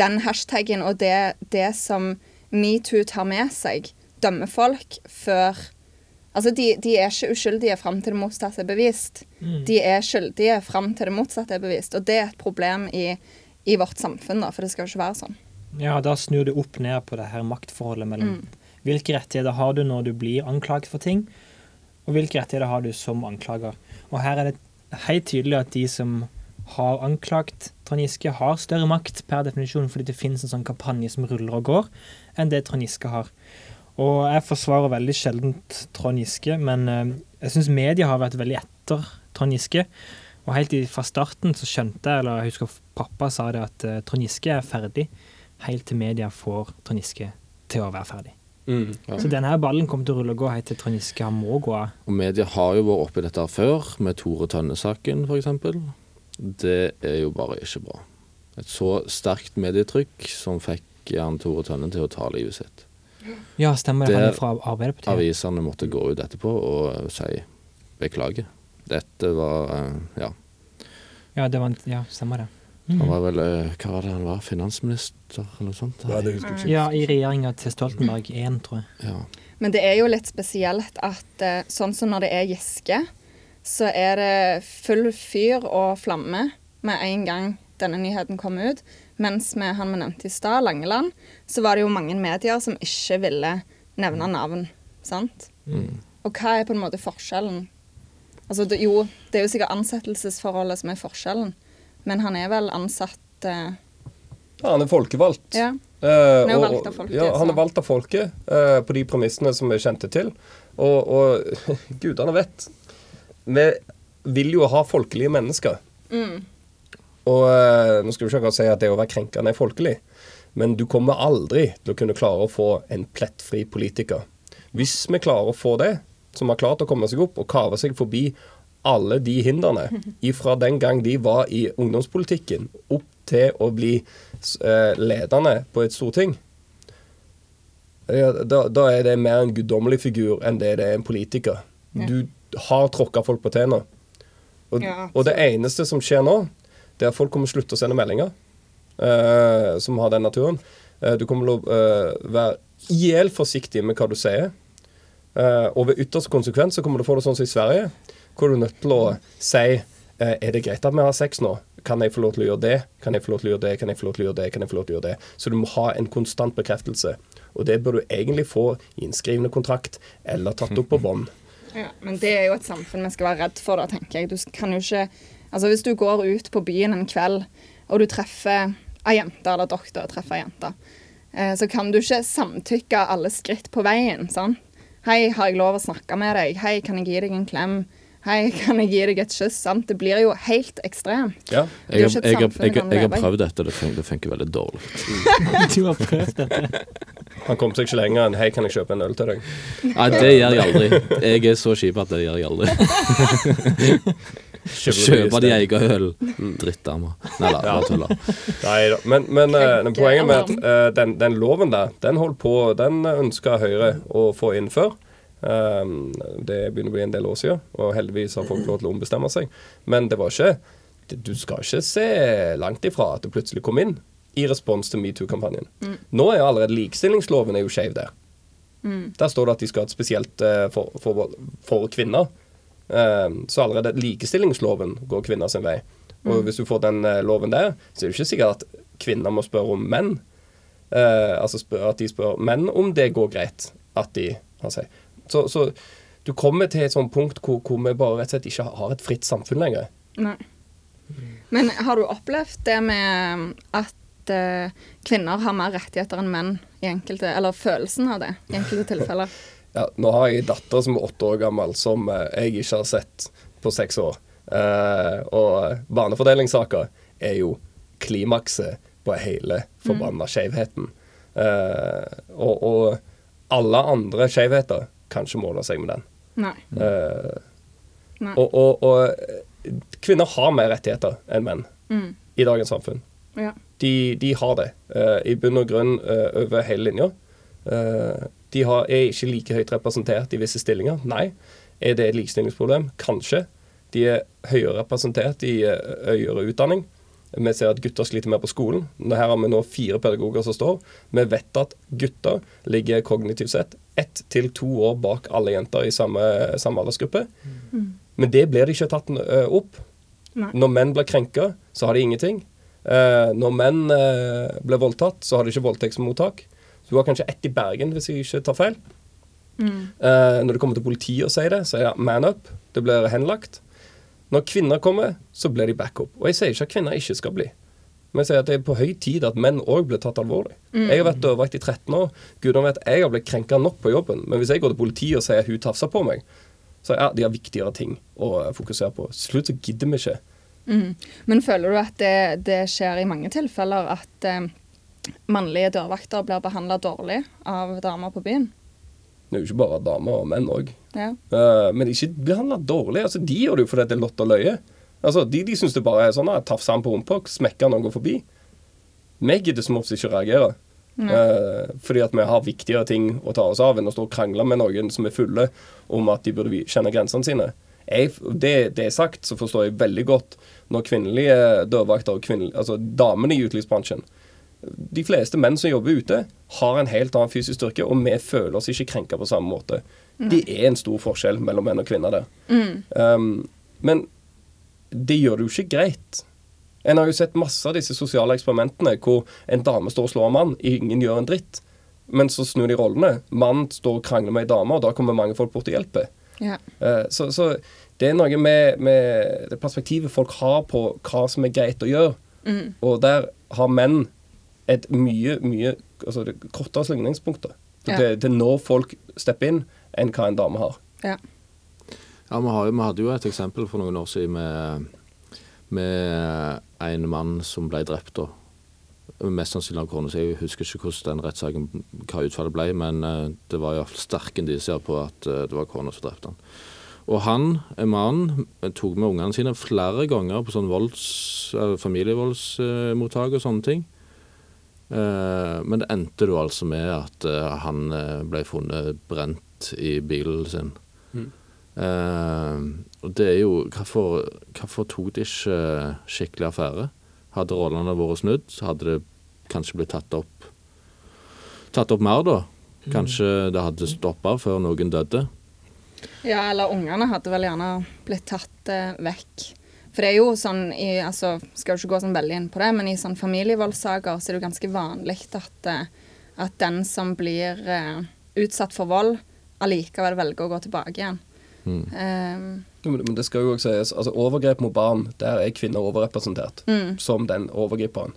den hashtaggen og det, det som metoo tar med seg, dømmer folk før Altså, de, de er ikke uskyldige fram til det motsatte er bevist. De er skyldige fram til det motsatte er bevist. Og det er et problem i, i vårt samfunn, da, for det skal jo ikke være sånn. Ja, da snur du opp ned på det her maktforholdet mellom hvilke rettigheter har du når du blir anklaget for ting, og hvilke rettigheter har du som anklager. Og her er det helt tydelig at de som har anklagt Trond Giske, har større makt per definisjon fordi det finnes en sånn kampanje som ruller og går, enn det Trond Giske har. Og jeg forsvarer veldig sjeldent Trond Giske, men eh, jeg syns media har vært veldig etter Trond Giske. Og helt fra starten så skjønte jeg, eller jeg husker pappa sa det, at eh, Trond Giske er ferdig helt til media får Trond Giske til å være ferdig. Ja. Så denne ballen kommer til å rulle og gå helt til Trond Giske må gå av. Og media har jo vært oppi dette før, med Tore Tønne-saken f.eks. Det er jo bare ikke bra. Et så sterkt medietrykk som fikk Jan Tore Tønne til å ta livet sitt. Ja, stemmer det. Han fra Arbeiderpartiet. Avisene måtte gå ut etterpå og si beklager. Dette var eh, Ja. Ja, det var, ja, stemmer det. Han var vel eh, Hva var det han var? Finansminister eller noe sånt? Ja, det husker jeg ikke. Ja, i regjeringa til Stoltenberg 1, tror jeg. Ja. Men det er jo litt spesielt at eh, sånn som når det er Giske, så er det full fyr og flamme med en gang denne nyheten kom ut. Mens med han vi nevnte i stad, Langeland, så var det jo mange medier som ikke ville nevne navn. Sant? Og hva er på en måte forskjellen? Altså, det, jo, det er jo sikkert ansettelsesforholdet som er forskjellen, men han er vel ansatt eh, Ja, han er folkevalgt. Ja. Han er og- valgt av folket, Ja, han er valgt av folket eh, på de premissene som vi kjente til. Og, og gudene vet Vi vil jo ha folkelige mennesker. Og eh, nå skal vi ikke akkurat si at det å være krenkende er folkelig, men du kommer aldri til å kunne klare å få en plettfri politiker. Hvis vi klarer å få det, som har klart å komme seg opp og kave seg forbi alle de hindrene ifra den gang de var i ungdomspolitikken, opp til å bli eh, ledende på et storting, da, da er det mer en guddommelig figur enn det det er en politiker. Du har tråkka folk på tærne. Og, Ja, og det eneste som skjer nå, det er at folk kommer til å slutte å sende meldinger uh, som har den naturen. Uh, du kommer til å uh, være ihjel forsiktig med hva du sier. Og ved ytterste konsekvens så kommer du til å få det sånn som i Sverige, hvor du er nødt til å si eh, Er det greit at vi har sex nå? Kan jeg få lov til å gjøre det? Kan jeg få lov til å gjøre det? Kan jeg få lov til å gjøre det? Kan jeg få lov til å gjøre det? Så du må ha en konstant bekreftelse. Og det bør du egentlig få i en skrivende kontrakt eller tatt opp på bånd. Ja, men det er jo et samfunn vi skal være redd for, da, tenker jeg. Du kan jo ikke Altså, hvis du går ut på byen en kveld, og du treffer ei jente, eller doktor treffer ei jente, eh, så kan du ikke samtykke alle skritt på veien, sant? Hei, har jeg lov å snakke med deg? Hei, kan jeg gi deg en klem? Hei, kan jeg gi deg et kyss? Sant? Det blir jo helt ekstremt. Ja. Jeg, har- jeg, jeg, jeg har prøvd dette, det funker, det funker veldig dårlig. Du har prøvd dette. Han kom seg ikke lenger enn 'Hei, kan jeg kjøpe en øl til deg?' Nei, det gjør jeg aldri. Jeg er så kjip at det gjør jeg aldri. Kjøpe de egen øl. Drittdamer. Nei da, bare tuller. Nei da. Men, men uh, poenget med at uh, den, den loven der, den holdt på Den ønska Høyre å få inn før. Um, det begynner å bli en del år siden, og heldigvis har folk lov til å ombestemme seg. Men det var ikke Du skal ikke se langt ifra at det plutselig kom inn i respons til metoo-kampanjen. Nå er allerede likestillingsloven er jo skeiv der. Der står det at de skal ha et spesielt eh, for, for, for kvinner. Um, så allerede likestillingsloven går kvinner sin vei. Og hvis du får den eh, loven der, så er det ikke sikkert at kvinner må spørre om menn. Eh, altså spør, at de spør menn om det går greit at de har seg. Så, så du kommer til et sånt punkt hvor, hvor vi bare rett og slett ikke har et fritt samfunn lenger. Nei. Men har du opplevd det med at at eh, kvinner har mer rettigheter enn menn i enkelte Eller følelsen av det i enkelte tilfeller. Ja, nå har jeg en datter som er åtte år gammel, som uh, jeg ikke har sett på seks år. Uh, og barnefordelingssaker er jo klimakset på hele forbanna skjevheten. Eh, og, og alle andre skjevheter kan ikke måle seg med den. Nei. Uh, Nei. og, og, og kvinner har mer rettigheter enn menn Mm. i dagens samfunn. Ja. De, de har det, uh, i bunn og grunn uh, over hele linja. De har, er ikke like høyt representert i visse stillinger. Nei. Er det et likestillingsproblem? Kanskje. De er høyere representert i høyere utdanning. Vi ser at gutter sliter mer på skolen. Her har vi nå fire pedagoger som står. Vi vet at gutter ligger kognitivt sett ett til to år bak alle jenter i samme, samme aldersgruppe. Men det blir de ikke tatt eh, opp. Nei. Når menn blir krenka, så har de ingenting. Eh, når menn eh, blir voldtatt, så har de ikke voldtektsmottak. Så du har kanskje ett i Bergen, hvis jeg ikke tar feil. Mm. når det kommer til politiet og sier det, så er det man up. Det blir henlagt. Når kvinner kommer, så blir de backup. Og jeg sier ikke at kvinner ikke skal bli. Men jeg sier at det er på høy tid at menn òg blir tatt alvorlig. Jeg har vært dørvakt i 13 år. Gudene vet jeg har blitt krenka nok på jobben. Men hvis jeg går til politiet og sier at hun tafsa på meg, så ja, de har viktigere ting å fokusere på. Til slutt så gidder vi ikke. Mm. Men føler du at det, det skjer i mange tilfeller at eh, mannlige dørvakter blir behandla dårlig av damer på byen? Det er jo ikke bare damer og menn òg. Ja. Uh, men ikke behandla dårlig. Altså, de gjør det jo fordi det er lott og løye. Altså, de de syns det bare er sånn at tafse han på rumpa, smekke han når han går forbi. Vi gidder som oftest ikke reagere. Uh, fordi at vi har viktigere ting å ta oss av enn å stå og krangle med noen som er fulle om at de burde kjenne grensene sine. Jeg, det, det er sagt, så forstår jeg veldig godt når kvinnelige dørvakter og kvinnelige, altså damene i utelivsbransjen De fleste menn som jobber ute, har en helt annen fysisk styrke, og vi føler oss ikke krenka på samme måte. Det er en stor forskjell mellom menn og kvinner der. Um, men det gjør det jo ikke greit. En har jo sett masse av disse sosiale eksperimentene hvor en dame står og slår en mann, ingen gjør en dritt. Men så snur de rollene. Mannen står og krangler med ei dame, og da kommer mange folk bort og hjelper. Ja. Uh, Så, så det er noe med, med det perspektivet folk har på hva som er greit å gjøre. Og der har menn et mye, mye altså det er kortere slingringspunkt Ja. til, til når folk stepper inn, enn hva en dame har. ja. Ja, vi, har, vi hadde jo et eksempel for noen år siden med, med en mann som ble drept. da. Mest sannsynlig av kona si. Jeg husker ikke hvordan den rettssaken hva utfallet ble, men eh, det var iallfall sterke indisier på at eh, det var kona som drepte han. Og han, en mann, eh, tok med ungene sine flere ganger på sånn volds, eh, familievoldsmottak og sånne ting. Eh, men det endte jo altså med at eh, han eh, ble funnet brent i bilen sin. Mm. og det er jo Hvorfor, hvorfor tok de ikke skikkelig affære? Hadde rollene vært snudd, så hadde det kanskje blitt tatt opp Tatt opp mer, da. Kanskje det hadde stoppa før noen døde. Ja, eller ungene hadde vel gjerne blitt tatt eh, vekk. For det er jo sånn i altså, Skal jo ikke gå sånn veldig inn på det, men i sånn familievoldssaker så er det jo ganske vanlig at, eh, at den som blir uh, utsatt for vold, allikevel velger å gå tilbake igjen. Eh, Men men det skal jo også sies, altså overgrep mot barn, der er kvinner overrepresentert som den overgriperen.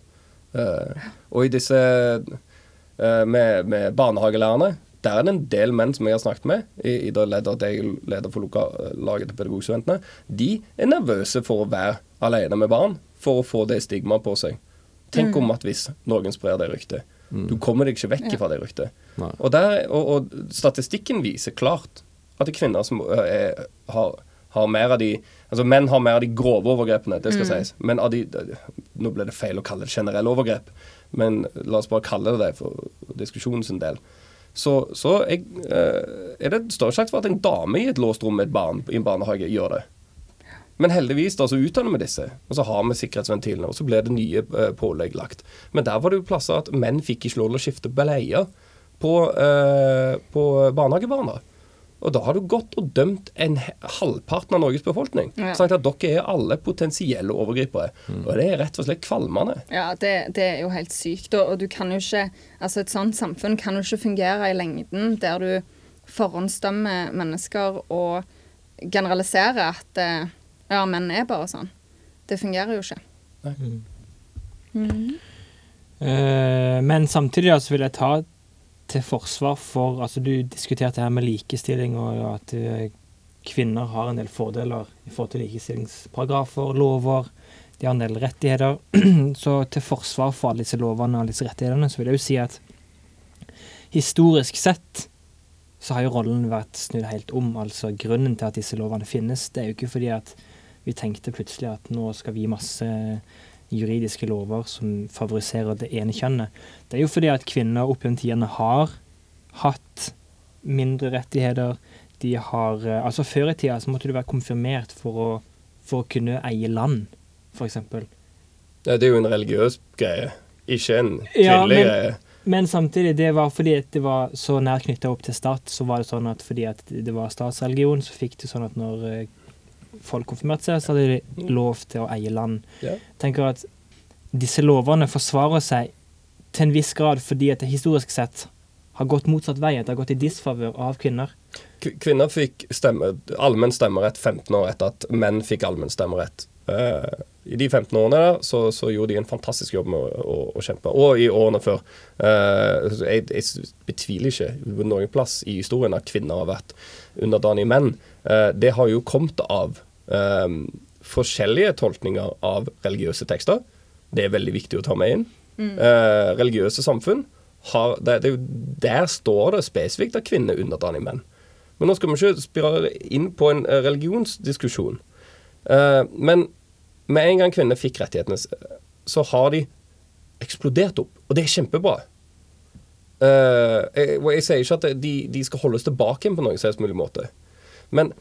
Uh, og i disse uh, med, med barnehagelærerne, der er det en del menn som jeg har snakket med, i, i det leder at jeg er leder for loka- laget til pedagogstudentene, de er nervøse for å være alene med barn, for å få det stigmaet på seg. Tenk om at hvis noen sprer det ryktet. Du kommer deg ikke vekk fra det ryktet. Og, der, og, og statistikken viser klart at det er kvinner som øh, er, har, har mer av de Altså menn har mer av de grove overgrepene, det skal sies. Men av de Nå ble det feil å kalle det generelle overgrep, men la oss bare kalle det det for diskusjonens del. Så, så jeg, øh, er det større sjanse for at en dame i et låst rom med et barn i en barnehage gjør det. Men heldigvis da, så utdanner vi disse, og så har vi sikkerhetsventilene, og så blir det nye eh, pålegg lagt. Men der var det jo plasser at menn fikk ikke lov til å skifte bleier på, eh, på barnehagebarna. Og da har du gått og dømt en halvparten av Norges befolkning. Ja. Sagt at dere er alle potensielle overgripere. Og det er rett og slett kvalmende. Ja, det, det er jo helt sykt. Og, og du kan jo ikke Altså, et sånt samfunn kan jo ikke fungere i lengden der du forhåndsdømmer mennesker og generaliserer at eh, ja, menn er bare sånn. Det fungerer jo ikke. Eh, men samtidig da, så vil jeg ta til forsvar for Altså, du diskuterte her med likestilling, og at eh, kvinner har en del fordeler i forhold til likestillingsparagrafer, lover. De har en del rettigheter. så til forsvar for alle disse lovene og disse rettighetene, så vil jeg jo si at historisk sett så har jo rollen vært snudd helt om. Altså grunnen til at disse lovene finnes, det er jo ikke fordi at vi tenkte plutselig at nå skal vi masse juridiske lover som favoriserer det ene kjønnet. Det er jo fordi at kvinner opp gjennom tidene har hatt mindre rettigheter. De har eh, Altså før i tida så måtte du være konfirmert for å, for å kunne eie land, f.eks. Ja, det er jo en religiøs greie, ikke en Ja, kvinnelig men- greie. Men samtidig, det var fordi det var så nær knytta opp til stat, så var det sånn at fordi at det var statsreligion, så fikk du sånn at når eh, folk konfirmerte seg, så hadde de lov til å eie land. Ja. tenker at disse lovene forsvarer seg til en viss grad fordi at det historisk sett har gått motsatt vei. At det har gått i disfavør av kvinner. Kvinner fikk stemme, allmenn stemmerett 15 år etter at menn fikk allmenn stemmerett. Uh, I de 15 årene der så, så gjorde de en fantastisk jobb med å, å, å kjempe. Og i årene før. Uh, jeg, jeg betviler ikke noen plass i historien at kvinner har vært underdanige menn. Uh, det har jo kommet av eh, forskjellige tolkninger av religiøse tekster. Det er veldig viktig å ta med inn. Eh, religiøse samfunn har, det, det, er Der står det spesifikt at kvinner er underdanige menn. Men nå skal vi ikke spirale inn på en eh, religionsdiskusjon. Eh, men med en gang kvinner fikk rettighetene, så har de eksplodert opp. Og det er kjempebra. Uh, jeg, jeg sier ikke at de, de skal holdes tilbake på noen som helst mulig måte. Men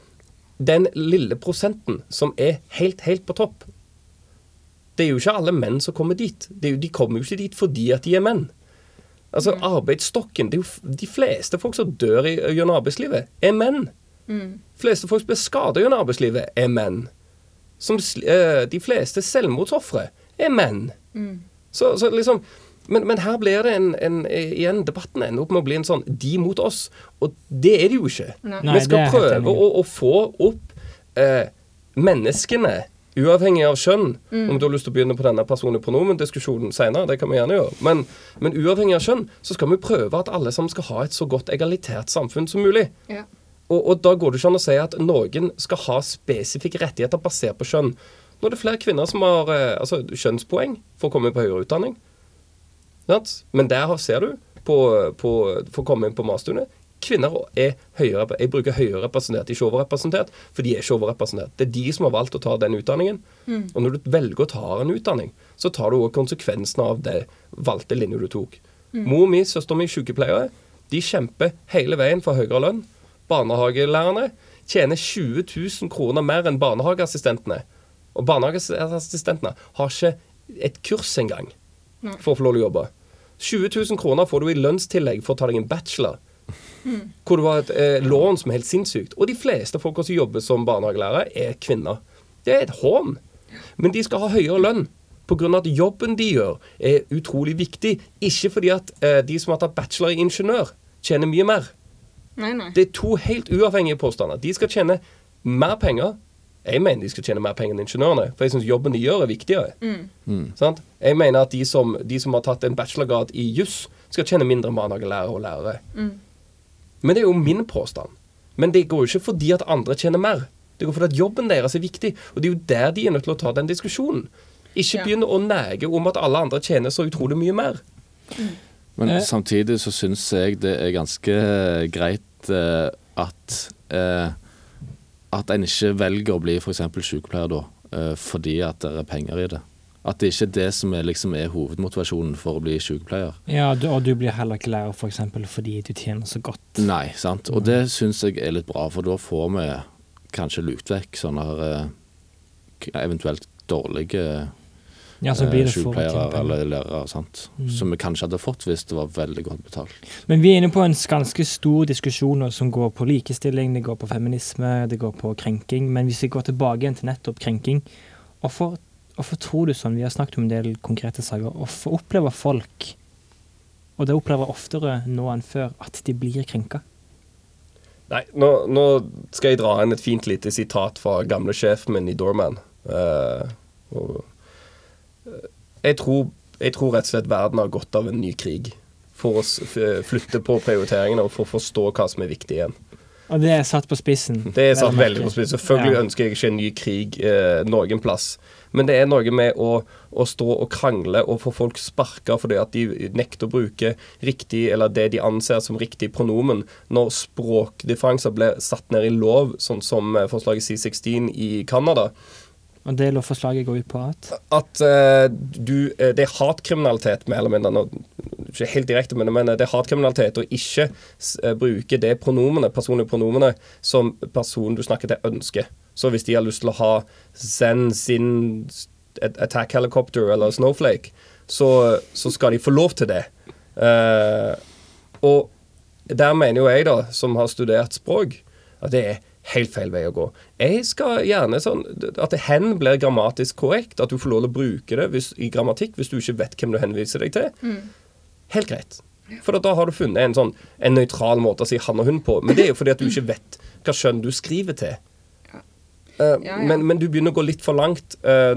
den lille prosenten som er helt, helt på topp Det er jo ikke alle menn som kommer dit. Det jo, de kommer jo ikke dit fordi at de er menn. Altså, arbeidsstokken det er jo, De fleste folk som dør i, gjennom arbeidslivet, er menn. De fleste folk som blir skada gjennom arbeidslivet, er menn. Som, eh, de fleste selvmordsofre er menn. Så, så liksom men, men her blir det en, en igjen debatten ender opp med å bli en sånn de mot oss. Og det er det jo ikke. Nei. Vi skal prøve å, å få opp eh, menneskene, uavhengig av kjønn. Om du har lyst til å begynne på denne personlige pronomendiskusjonen senere, det kan vi gjerne gjøre. Men, men uavhengig av kjønn, så skal vi prøve at alle sammen skal ha et så godt egalitært samfunn som mulig. Ja. Og, og da går det ikke an å si at noen skal ha spesifikke rettigheter basert på kjønn. Nå er det flere kvinner som har eh, altså, kjønnspoeng for å komme på høyere utdanning. Men der ser du, på, på, for å komme inn på masterne, kvinner er høyere, jeg bruker høyere representert, ikke overrepresentert, for de er ikke overrepresentert. Det er de som har valgt å ta den utdanningen. Og når du velger å ta en utdanning, så tar du også konsekvensene av det valgte linje du tok. Mor mi, søster mi, sykepleiere, de kjemper hele veien for høyere lønn. Barnehagelærerne tjener 20 000 kroner mer enn barnehageassistentene. Og barnehageassistentene har ikke et kurs engang for å få lov til å jobbe. 20 000 kroner får du i lønnstillegg for å ta deg en bachelor. Hvor du har et eh, lån som er helt sinnssykt. Og de fleste folka som jobber som barnehagelærere, er kvinner. Det er et hån. Men de skal ha høyere lønn. Pga. at jobben de gjør, er utrolig viktig. Ikke fordi at eh, de som har tatt bachelor i ingeniør, tjener mye mer. Nei, nei. Det er to helt uavhengige påstander. De skal tjene mer penger. Jeg mener de skal tjene mer penger enn ingeniørene, for jeg syns jobben de gjør, er viktigere. Sant? Jeg mener at de som, de som har tatt en bachelorgrad i juss, skal tjene mindre enn barnehagelærere og lærere. Men det er jo min påstand. Men det går jo ikke fordi at andre tjener mer. Det går fordi at jobben deres er viktig, og det er jo der de er nødt til å ta den diskusjonen. Ikke Ja. begynne å nege om at alle andre tjener så utrolig mye mer. Men Eh. samtidig så syns jeg det er ganske greit eh, at eh, At en ikke velger å bli f.eks. sykepleier da, eh, fordi at det er penger i det. At det ikke er det som er, liksom, er hovedmotivasjonen for å bli sykepleier. Ja, du, Og du blir heller ikke lærer for eksempel fordi du tjener så godt. Nei, sant. Og det syns jeg er litt bra, for da får vi kanskje lukt vekk sånne her eh, eventuelt dårlige Ja, sykepleiere eller lærere. sant? Som vi kanskje hadde fått hvis det var veldig godt betalt. Men vi er inne på en ganske stor diskusjon som går på likestilling, det går på feminisme, det går på krenking. Men hvis vi går tilbake igjen til nettopp krenking, hvorfor, hvorfor tror du sånn, vi har snakket om en del konkrete saker, hvorfor opplever folk, og det opplever oftere nå enn før, at de blir krenka? Nei, nå, nå skal jeg dra inn et fint lite sitat fra gamle sjefen min i Doorman. Uh, og, eh, jeg tror Jeg tror rett og slett verden har godt av en ny krig. For å flytte på prioriteringene og for å forstå hva som er viktig igjen. Og det er satt på spissen. Det er satt veldig på spissen. Selvfølgelig Ja. ønsker jeg ikke en ny krig eh, noen plass. Men det er noe med å, å stå og krangle og få folk sparka fordi at de nekter å bruke riktig, eller det de anser som riktig pronomen, når språkdifferanser ble satt ned i lov, sånn som eh, forslaget C16 i Canada. Og det lovforslaget går ut på at At uh, du eh, Det er hatkriminalitet, med eller mindre. Ikke helt direkte, men mener det er hatkriminalitet å ikke eh, bruke det pronomenet, personlige pronomenet som personen du snakker til, ønsker. Så hvis de har lyst til å ha Zen, sin attack helicopter eller Snowflake, så, så skal de få lov til det. Uh, og der mener jo jeg, da, som har studert språk, at det er helt feil vei å gå. Jeg skal gjerne sånn at det hen blir grammatisk korrekt, at du får lov til å bruke det hvis, i grammatikk hvis du ikke vet hvem du henviser deg til. Helt greit. For da har du funnet en sånn en nøytral måte å si han og hun på. Men det er jo fordi at du ikke vet hva skjønn du skriver til. Eh, Ja, ja. Men, men du begynner å gå litt for langt, uh,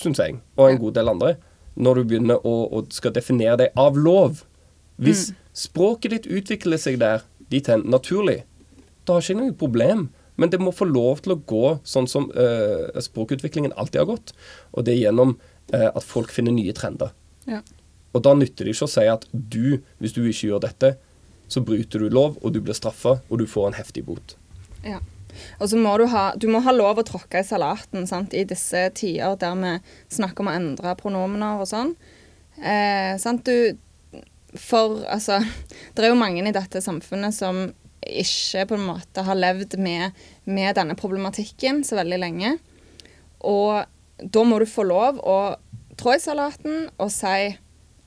syns jeg, og en god del andre, når du begynner å, å skal definere deg av lov. Hvis språket ditt utvikler seg der dit hen naturlig, da har ikke noe problem. Men det må få lov til å gå sånn som uh, språkutviklingen alltid har gått. Og det er gjennom uh, at folk finner nye trender. Ja. Og da nytter det ikke å si at du, hvis du ikke gjør dette, så bryter du lov, og du blir straffa, og du får en heftig bot. Ja. Og så må du ha, du må ha lov å tråkke i salaten sant? i disse tider der vi snakker om å endre pronomener og sånn. Eh, sant? Du, for altså Det er jo mange i dette samfunnet som ikke på en måte har levd med, med denne problematikken så veldig lenge. Og da må du få lov å trå i salaten og si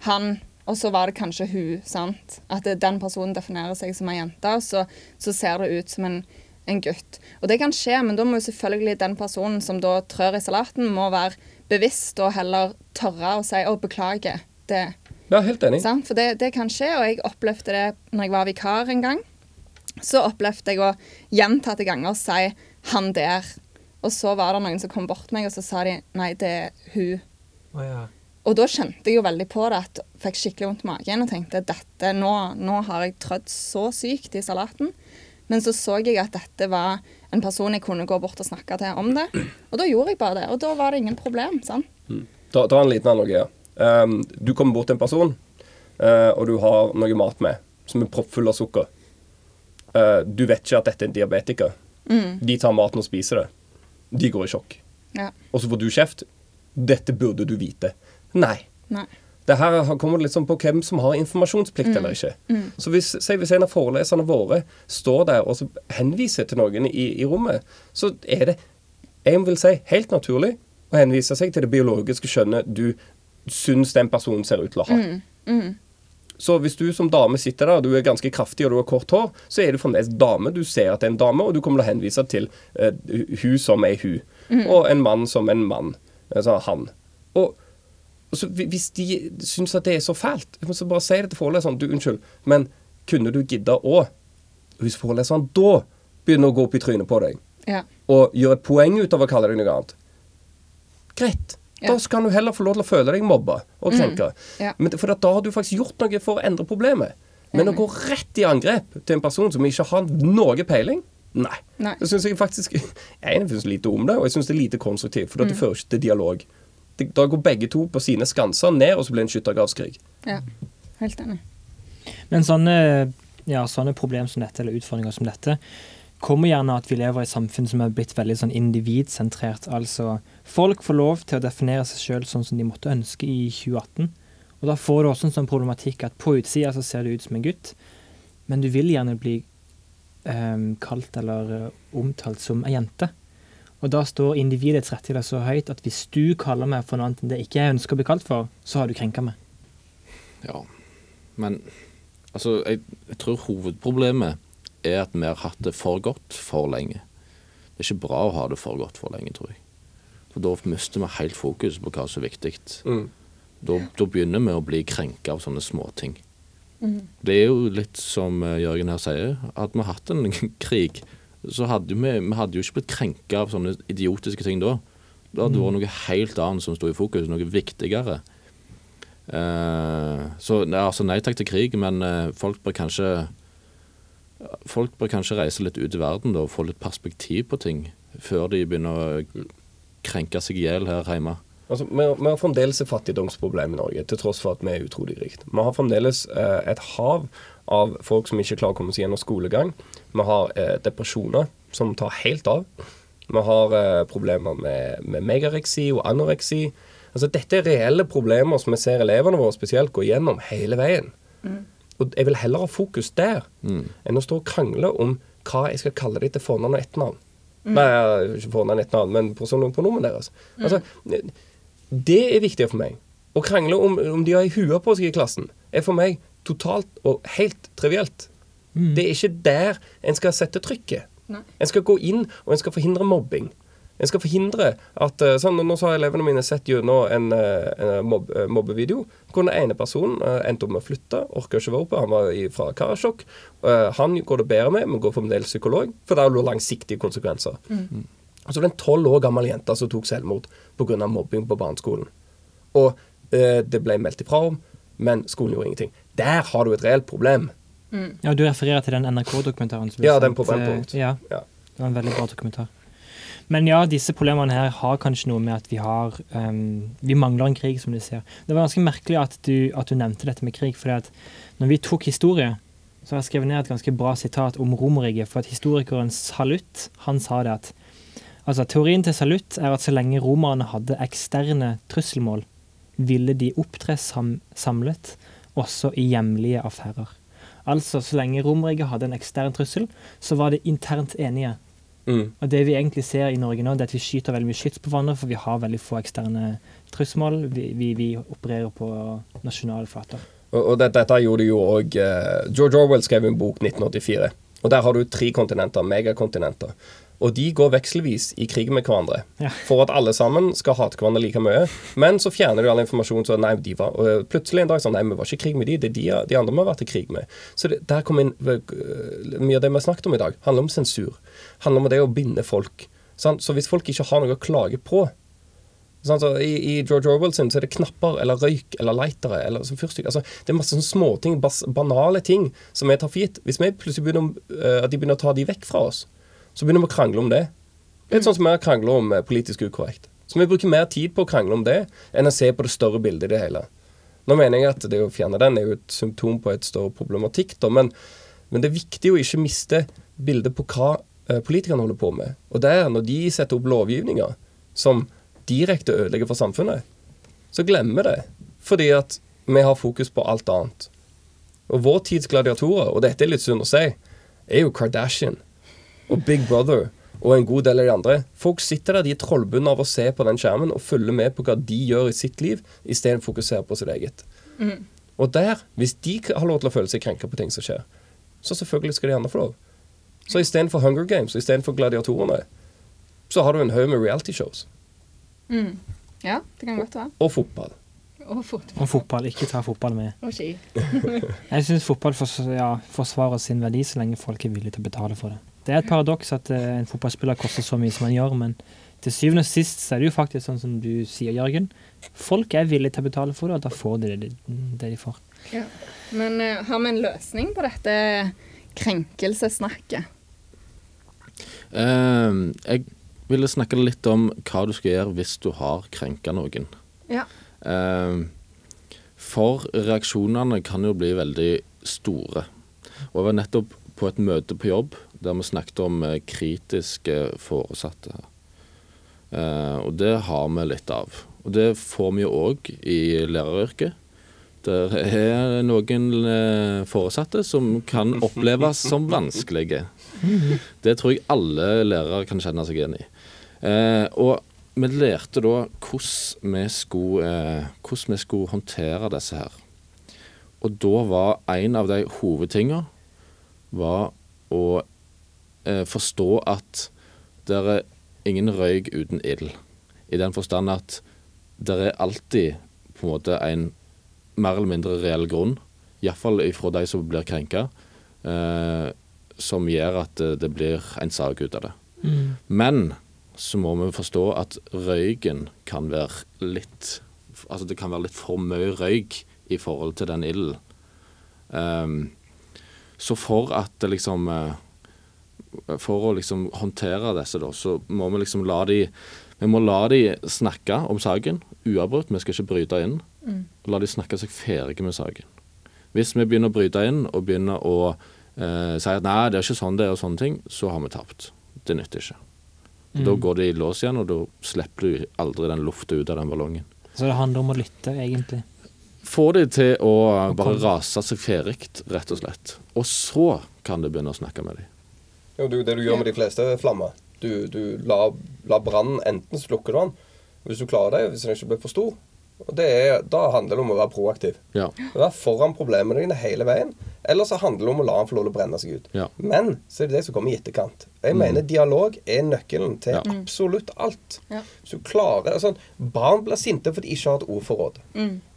'han', og så var det kanskje 'hun'. sant? At den personen definerer seg som ei jente, og så, så ser det ut som en, en gutt. Og det kan skje, men da må jo selvfølgelig den personen som da trør i salaten, må være bevisst og heller tørre å si 'å, beklager'. Det, Ja, helt enig. Sant? For det, det kan skje, og jeg opplevde det når jeg var vikar en gang. Så opplevde jeg å gjentatte ganger si 'han der'. Og så var det noen som kom bort til meg, og så sa de 'nei, det er hun'. Og da kjente jeg jo veldig på det, at fikk skikkelig vondt i magen og tenkte dette, nå, nå har jeg trødd så sykt i salaten. Men så så jeg at dette var en person jeg kunne gå bort og snakke til om det. Og da gjorde jeg bare det, og da var det ingen problem. sant? Ta, ta en liten analogi. Um, du kommer bort til en person, uh, og du har noe mat med som er proppfull av sukker. Uh, du vet ikke at dette er en diabetiker. De tar maten og spiser det. De går i sjokk. Ja. Og så får du kjeft. Dette burde du vite. Nei. Nei. Det her kommer litt sånn på hvem som har informasjonsplikt eller ikke. Så hvis, hvis en av foreleserne våre står der og så henviser til noen i, i rommet, så er det jeg vil si helt naturlig å henvise seg til det biologiske skjønnet du syns den personen ser ut til å ha. Så hvis du som dame sitter der, og du er ganske kraftig og du har kort hår, så er du fremdeles dame. Du ser at det er en dame, og du kommer til å henvise til uh, hun som er hun. Og en mann som en mann. Altså han. Og så hvis de syns at det er så fælt, så bare si det til foreleseren. Du, unnskyld, men kunne du gidde å Hvis foreleseren da begynner å gå opp i trynet på deg, Ja. og gjør et poeng ut av å kalle deg noe annet, greit. Ja. Da skal du heller få lov til å føle deg mobba og krenka. Ja. For at da har du faktisk gjort noe for å endre problemet. Men å gå rett i angrep til en person som ikke har noe peiling, nei. Nei. Det syns jeg faktisk Jeg syns lite om det, og jeg syns det er lite konstruktivt. For det fører ikke til dialog. Det, da går begge to på sine skanser ned, og så blir det en skyttergravskrig. ja. Helt enig. Men sånne, ja, sånne problem som dette, eller utfordringer som dette, kommer gjerne at vi lever i et samfunn som er blitt veldig sånn individsentrert. Altså, folk får lov til å definere seg sjøl sånn som de måtte ønske i 2018. Og da får du også en sånn problematikk at på utsida så ser du ut som en gutt, men du vil gjerne bli um, kalt eller eh, omtalt som ei jente. Og da står individets rettigheter så høyt at hvis du kaller meg for noe annet enn det ikke jeg ønsker å bli kalt for, så har du krenka meg. Ja, men altså, jeg, jeg tror hovedproblemet er at vi har hatt det for godt for lenge. Det er ikke bra å ha det for godt for lenge, tror jeg. For da mister vi helt fokus på hva som er viktig. Mm. Da, da begynner vi å bli krenka av sånne småting. Det er jo litt som eh, Jørgen her sier, at vi har hatt en krig. Så hadde vi, vi hadde jo ikke blitt krenka av sånne idiotiske ting da. Da hadde det vært noe helt annet som sto i fokus, noe viktigere. Eh, så altså nei takk til krig, men eh, folk bør kanskje Folk bør kanskje reise litt ut i verden da, og få litt perspektiv på ting før de begynner å krenke seg i hjel her hjemme. Altså, vi, vi har fremdeles et fattigdomsproblem i Norge, til tross for at vi er utrolig rikt. Vi har fremdeles eh, et hav av folk som ikke klarer å komme seg gjennom skolegang. Vi har eh, depresjoner som tar helt av. Vi har eh, problemer med, med megareksi og anoreksi. Altså, dette er reelle problemer som vi ser elevene våre spesielt gå gjennom hele veien. Og jeg vil heller ha fokus der enn å stå og krangle om hva jeg skal kalle dem til fornavn og etternavn. Nei, ikke fornavn og etternavn, men pronomen deres. Altså, det er viktigere for meg. Å krangle om, om de har ei hue på seg i klassen, er for meg totalt og helt trivielt. Det er ikke der en skal sette trykket. Nei. En skal gå inn, og en skal forhindre mobbing. En skal forhindre at eh, sånn, Nå så har elevene mine sett gjennom en, eh, en mobb, eh, mobbevideo hvor den ene personen endte opp med å flytte, orka ikke være oppe, han var fra Karasjok. Eh, han går det bedre med, men går fremdeles psykolog, for det er jo langsiktige konsekvenser. Mm. så var er en tolv år gammel jente som tok selvmord pga. mobbing på barneskolen. Og eh, det ble meldt ifra om, men skolen gjorde ingenting. Der har du et reelt problem. Ja, Du refererer til den NRK-dokumentaren? Ja, den på Brennpunkt. Ja, Ja. det var en veldig bra dokumentar. Men ja, disse problemene her har kanskje noe med at vi har um, Vi mangler en krig, som du sier. Det var ganske merkelig at du, at du nevnte dette med krig, for når vi tok historie, så har jeg skrevet ned et ganske bra sitat om Romerriket, for at historikeren Salutt, han sa det at Altså, teorien til Salutt er at så lenge romerne hadde eksterne trusselmål, ville de opptre sam samlet, også i hjemlige affærer. Altså, så lenge Romerriket hadde en ekstern trussel, så var de internt enige. Mm. Og det vi egentlig ser i Norge nå, det er at vi skyter veldig mye skyts på hverandre, for vi har veldig få eksterne trusselmål. Vi, vi, vi opererer på nasjonale flater. Og, og dette, dette gjorde jo òg George Orwell skrev en bok 1984. Og der har du tre kontinenter, megakontinenter. Og de går vekselvis i krig med hverandre Ja. for at alle sammen skal hate hverandre like mye. Men så fjerner du all informasjon. Så nei, de var, og plutselig en dag sånn Nei, vi var ikke i krig med de, det er de, de andre vi har vært i krig med. Så det, der kom inn øh, Mye av det vi har snakket om i dag, handler om sensur. Handler om det å binde folk. Sant? Så hvis folk ikke har noe å klage på Sant? Så i, I George Orwell sin så er det knapper eller røyk eller lightere eller som fyrstikker. Altså, det er masse sånne småting, banale ting som vi tar for gitt. Hvis vi plutselig begynner øh, at de begynner å ta de vekk fra oss, så begynner vi å krangle om det. Litt sånn som vi krangler om eh, politisk ukorrekt. Så vi bruker mer tid på å krangle om det enn å se på det større bildet i det hele. Nå mener jeg at det å fjerne den er jo et symptom på et større problematikk, da, men, men det er viktig å ikke miste bildet på hva eh, politikerne holder på med. Og det er når de setter opp lovgivninger som direkte ødelegger for samfunnet, så glemmer vi det. Fordi at vi har fokus på alt annet. Og vår tids gladiatorer, og dette er litt synd å si, er jo Kardashian og Big Brother og en god del av de andre. Folk sitter der, de er trollbundne av å se på den skjermen og følge med på hva de gjør i sitt liv, istedenfor å fokusere på sitt eget. Og der, hvis de har lov til å føle seg krenka på ting som skjer, så selvfølgelig skal de andre få lov. Så istedenfor Hunger Games og istedenfor gladiatorene, så har du en haug med reality-shows. Ja, det kan godt være. Og fotball. Og fotball. Og fotball. Ikke ta fotball med. Og ski. Jeg syns fotball forsvarer sin verdi så lenge folk er villige til å betale for det. Det er et paradoks at eh, en fotballspiller koster så mye som han gjør, men til syvende og sist så er det jo faktisk sånn som du sier, Jørgen. Folk er villige til å betale for det, og da får de det, det de får. Ja. Men uh, har vi en løsning på dette krenkelsessnakket? Eh, jeg ville snakke litt om hva du skal gjøre hvis du har krenka noen. Ja. Eh, for reaksjonene kan jo bli veldig store. Og jeg var nettopp på et møte på jobb der vi snakket om eh, kritiske foresatte. Eh, og det har vi litt av. Og det får vi jo òg i læreryrket. Det er noen eh, foresatte som kan oppleves som vanskelige. Det tror jeg alle lærere kan kjenne seg igjen i. Og vi lærte da hvordan vi, skulle, hvordan vi skulle håndtere disse her. Og da var en av de hovedtingene var å forstå at det er ingen røyk uten ild. I den forstand at det er alltid på en måte en mer eller mindre reell grunn, iallfall ifra de som blir krenka, eh, som gjør at det, det blir en sak ut av det. Men så må vi forstå at røyken kan være litt Altså det kan være litt for mye røyk i forhold til den ilden. Um, så for at det liksom eh, For å liksom håndtere disse, da, så må vi liksom la de Vi må la de snakke om saken uavbrutt. Vi skal ikke bryte inn. La de snakke seg ferdige med saken. Hvis vi begynner å bryte inn og begynner å eh, si at nei, det er ikke sånn det er, og sånne ting, så har vi tapt. Det nytter ikke. Da går det i lås igjen, og da slipper du aldri den lufta ut av den ballongen. Så det handler om å lytte, egentlig. Få de til å bare rase seg ferdig, rett og slett. Og så kan du begynne å snakke med dem. Jo, du, det du gjør med de fleste flammer Du, du lar la brannen enten slukke du den hvis du klarer det, hvis den ikke blir for stor. Og det er, Da handler det om å være proaktiv. Ja. Være foran problemene dine hele veien. Eller så handler det om å la den få lov til å brenne seg ut. Ja. Men så er det det som kommer i etterkant. Jeg mener dialog er nøkkelen til Ja. absolutt alt. Ja. Hvis du klarer altså, Barn blir sinte fordi de ikke har et ordforråd.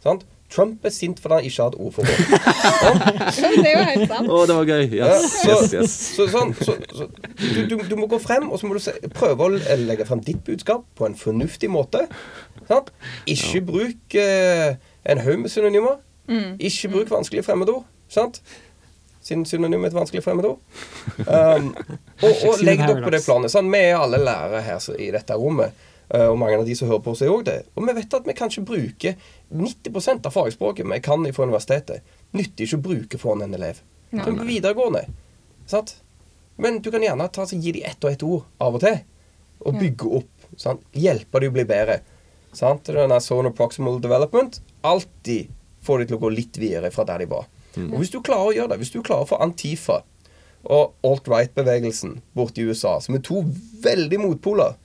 Sant? Trump er sint fordi han ikke har et ordforråd. det er jo helt sant. Å, det var gøy. Ja, Yes, så, yes, yes. så, sånn, så, så du, du, du må gå frem og så må du se, prøve å legge frem ditt budskap på en fornuftig måte. Sant? Ikke bruk eh, en haug med synonymer. Ikke bruk vanskelige fremmedord. Sant? Siden synonym er et vanskelig fremmedord. Um, og, og legg opp på det planet. Sant? Vi er alle lærere her så- i dette rommet. Eh, og mange av de som hører på oss, er òg det. Og vi vet at vi kan ikke bruke 90% av fagspråket vi kan fra universitetet. Nytter ikke å bruke foran en elev. Nei. På videregående. Sant? Men du kan gjerne ta, så gi dem ett og ett ord av og til. Og bygge opp. Sant? Hjelpe dem å bli bedre. Sant? Denne zone of proximal development. Alltid få dem til å gå litt videre fra der de var. Og hvis du klarer å gjøre det, hvis du klarer å få Antifa og alt-right-bevegelsen borte i USA, som er to veldig motpoler,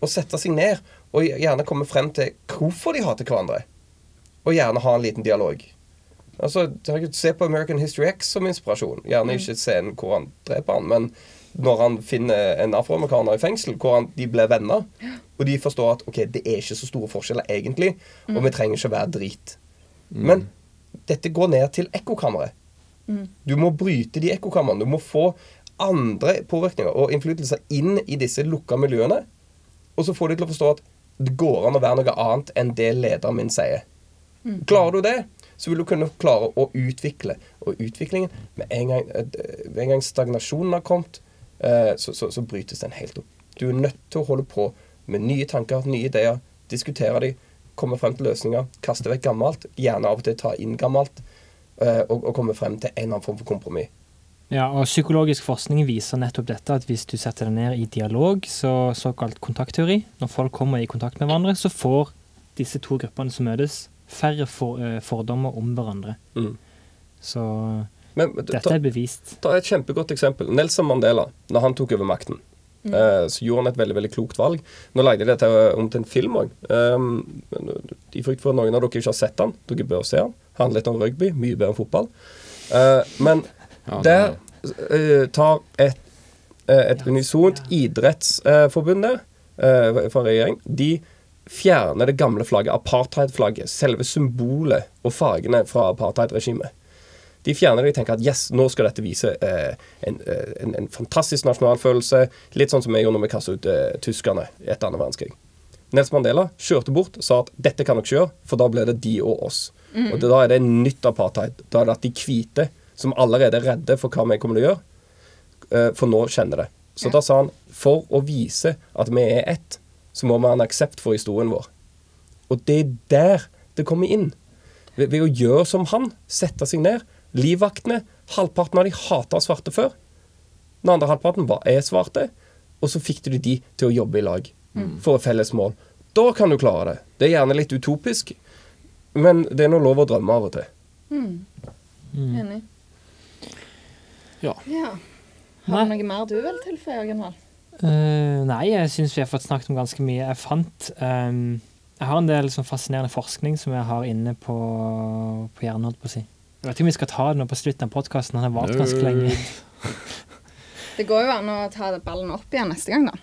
og sette seg ned og gjerne komme frem til hvorfor de hater hverandre, og gjerne ha en liten dialog. Altså, Se på American History X som inspirasjon. Gjerne ikke scenen hvor han dreper han, men når han finner en afroamerikaner i fengsel, hvor han, de blir venner, og de forstår at ok, det er ikke så store forskjeller egentlig, og vi trenger ikke være drit. Men dette går ned til ekkokammeret. Du må bryte de ekkokamrene. Du må få andre påvirkninger og innflytelser inn i disse lukka miljøene. Og så får de til å forstå at det går an å være noe annet enn det lederen min sier. Klarer du det, så vil du kunne klare å utvikle. Og utviklingen Med en gang, eh, med en gang stagnasjonen har kommet, eh, så, så, så brytes den helt opp. Du er nødt til å holde på med nye tanker, nye ideer, diskutere de, komme frem til løsninger, kaste vekk gammelt, gjerne av og til ta inn gammelt, eh, og, og komme frem til en eller annen form for kompromiss. Ja, og Psykologisk forskning viser nettopp dette, at hvis du setter deg ned i dialog, så såkalt kontaktteori, når folk kommer i kontakt med hverandre, så får disse to gruppene som møtes, færre for, uh, fordommer om hverandre. Mm. Så Men dette ta, er bevist. ta et kjempegodt eksempel. Nelson Mandela, når han tok over makten, eh, så gjorde han et veldig veldig klokt valg. Nå lagde de dette om til en film òg. Um, I frykt for at noen av dere ikke har sett den. Dere bør se den. Handler litt om rugby. Mye bedre enn fotball. Uh, men der uh, tar et, eh, et unisont idrettsforbund der, eh, fra regjering, de fjerner det gamle flagget, apartheid-flagget, selve symbolet og fargene fra apartheid-regimet. De fjerner det og tenker at yes, nå skal dette vise eh, en, en, en fantastisk nasjonalfølelse. Litt sånn som vi gjorde når vi kastet ut eh, tyskerne etter andre verdenskrig. Nels Mandela kjørte bort og sa at dette kan dere ikke gjøre, for da blir det de og oss. Og det, da er det nytt apartheid. Da er det at de hvite, som allerede er redde for hva vi kommer til å gjøre, eh, for nå kjenner det. Så da sa han for å vise at vi er ett, så må vi ha en aksept for historien vår. Og det er der det kommer inn. Ved, ved å gjøre som han, sette seg ned. Livvaktene, halvparten av de hata svarte før. Den andre halvparten var er svarte. Og så fikk du de til å jobbe i lag for et felles mål. Da kan du klare det. Det er gjerne litt utopisk, men det er nå lov å drømme av og til. Enig. Ja. Ja. Har du noe mer du vil tilføye, Gunvald? Uh, nei, jeg syns vi har fått snakket om ganske mye. Jeg fant um, Jeg har en del liksom, fascinerende forskning som jeg har inne på, på hjernen, holdt på å si. Jeg vet ikke om vi skal ta det nå på slutten av podkasten, den har vart ganske lenge. Det går jo an å ta ballen opp igjen neste gang, da.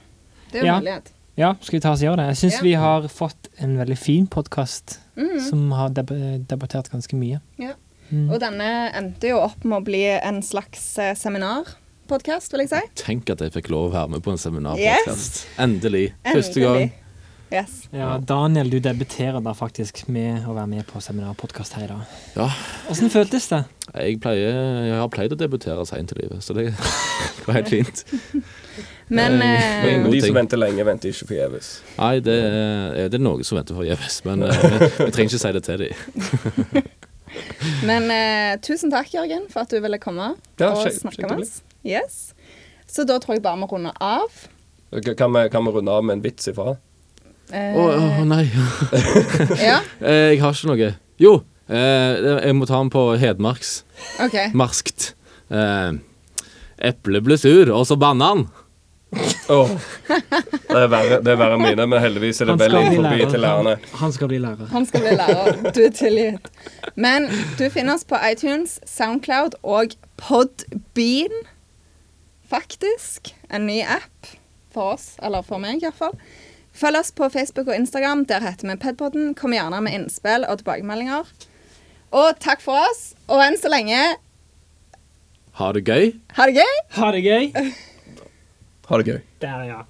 Det er jo Ja. mulighet. Ja, skal vi ta oss gjøre det? Jeg syns Ja. vi har fått en veldig fin podkast Mhm. som har deb debattert ganske mye. Ja. Mm. Og denne endte jo opp med å bli en slags eh, seminarpodkast, vil jeg si. Tenk at jeg fikk lov å være med på en seminarpodkast. Yes. Endelig. Første gang. Yes. Ja, Daniel, du debuterer da faktisk med å være med på seminarpodkast her i dag. Ja. Hvordan føltes det? Jeg, pleier, jeg har pleid å debutere seint i livet, så det går helt fint. Men Eh, eh, en god De som venter lenge, venter ikke forgjeves. Nei, det, er- det er noen som venter forgjeves, men eh, vi, vi trenger ikke si det til dem. Men eh, tusen takk, Jørgen, for at du ville komme Ja, og snakke med oss. Yes. Så da tror jeg bare vi runder av. Kan vi, kan vi runde av med en vits ifra? Eh, oh, oh, nei, Ja, Eh, jeg har ikke noe. Jo, eh, jeg må ta den på hedmarks. Okay. Marskt. Eh, Eplet ble sur, og så banna han. Åh. Det er verre, det er verre enn mine, men heldigvis er det veldig vel lærer. til lærerne. Han, han skal bli lærer. Han skal bli lærer. Du er tilgitt. Men du finner oss på iTunes, Soundcloud og Podbean. Faktisk. En ny app for oss, eller for meg iallfall. Følg oss på Facebook og Instagram. Der heter vi Pedpodden. Kom gjerne med innspill og tilbakemeldinger. Og takk for oss. Og enn så lenge, Ha det gøy. ha det gøy! Ha det gøy. Ha det gøy. Der, ja.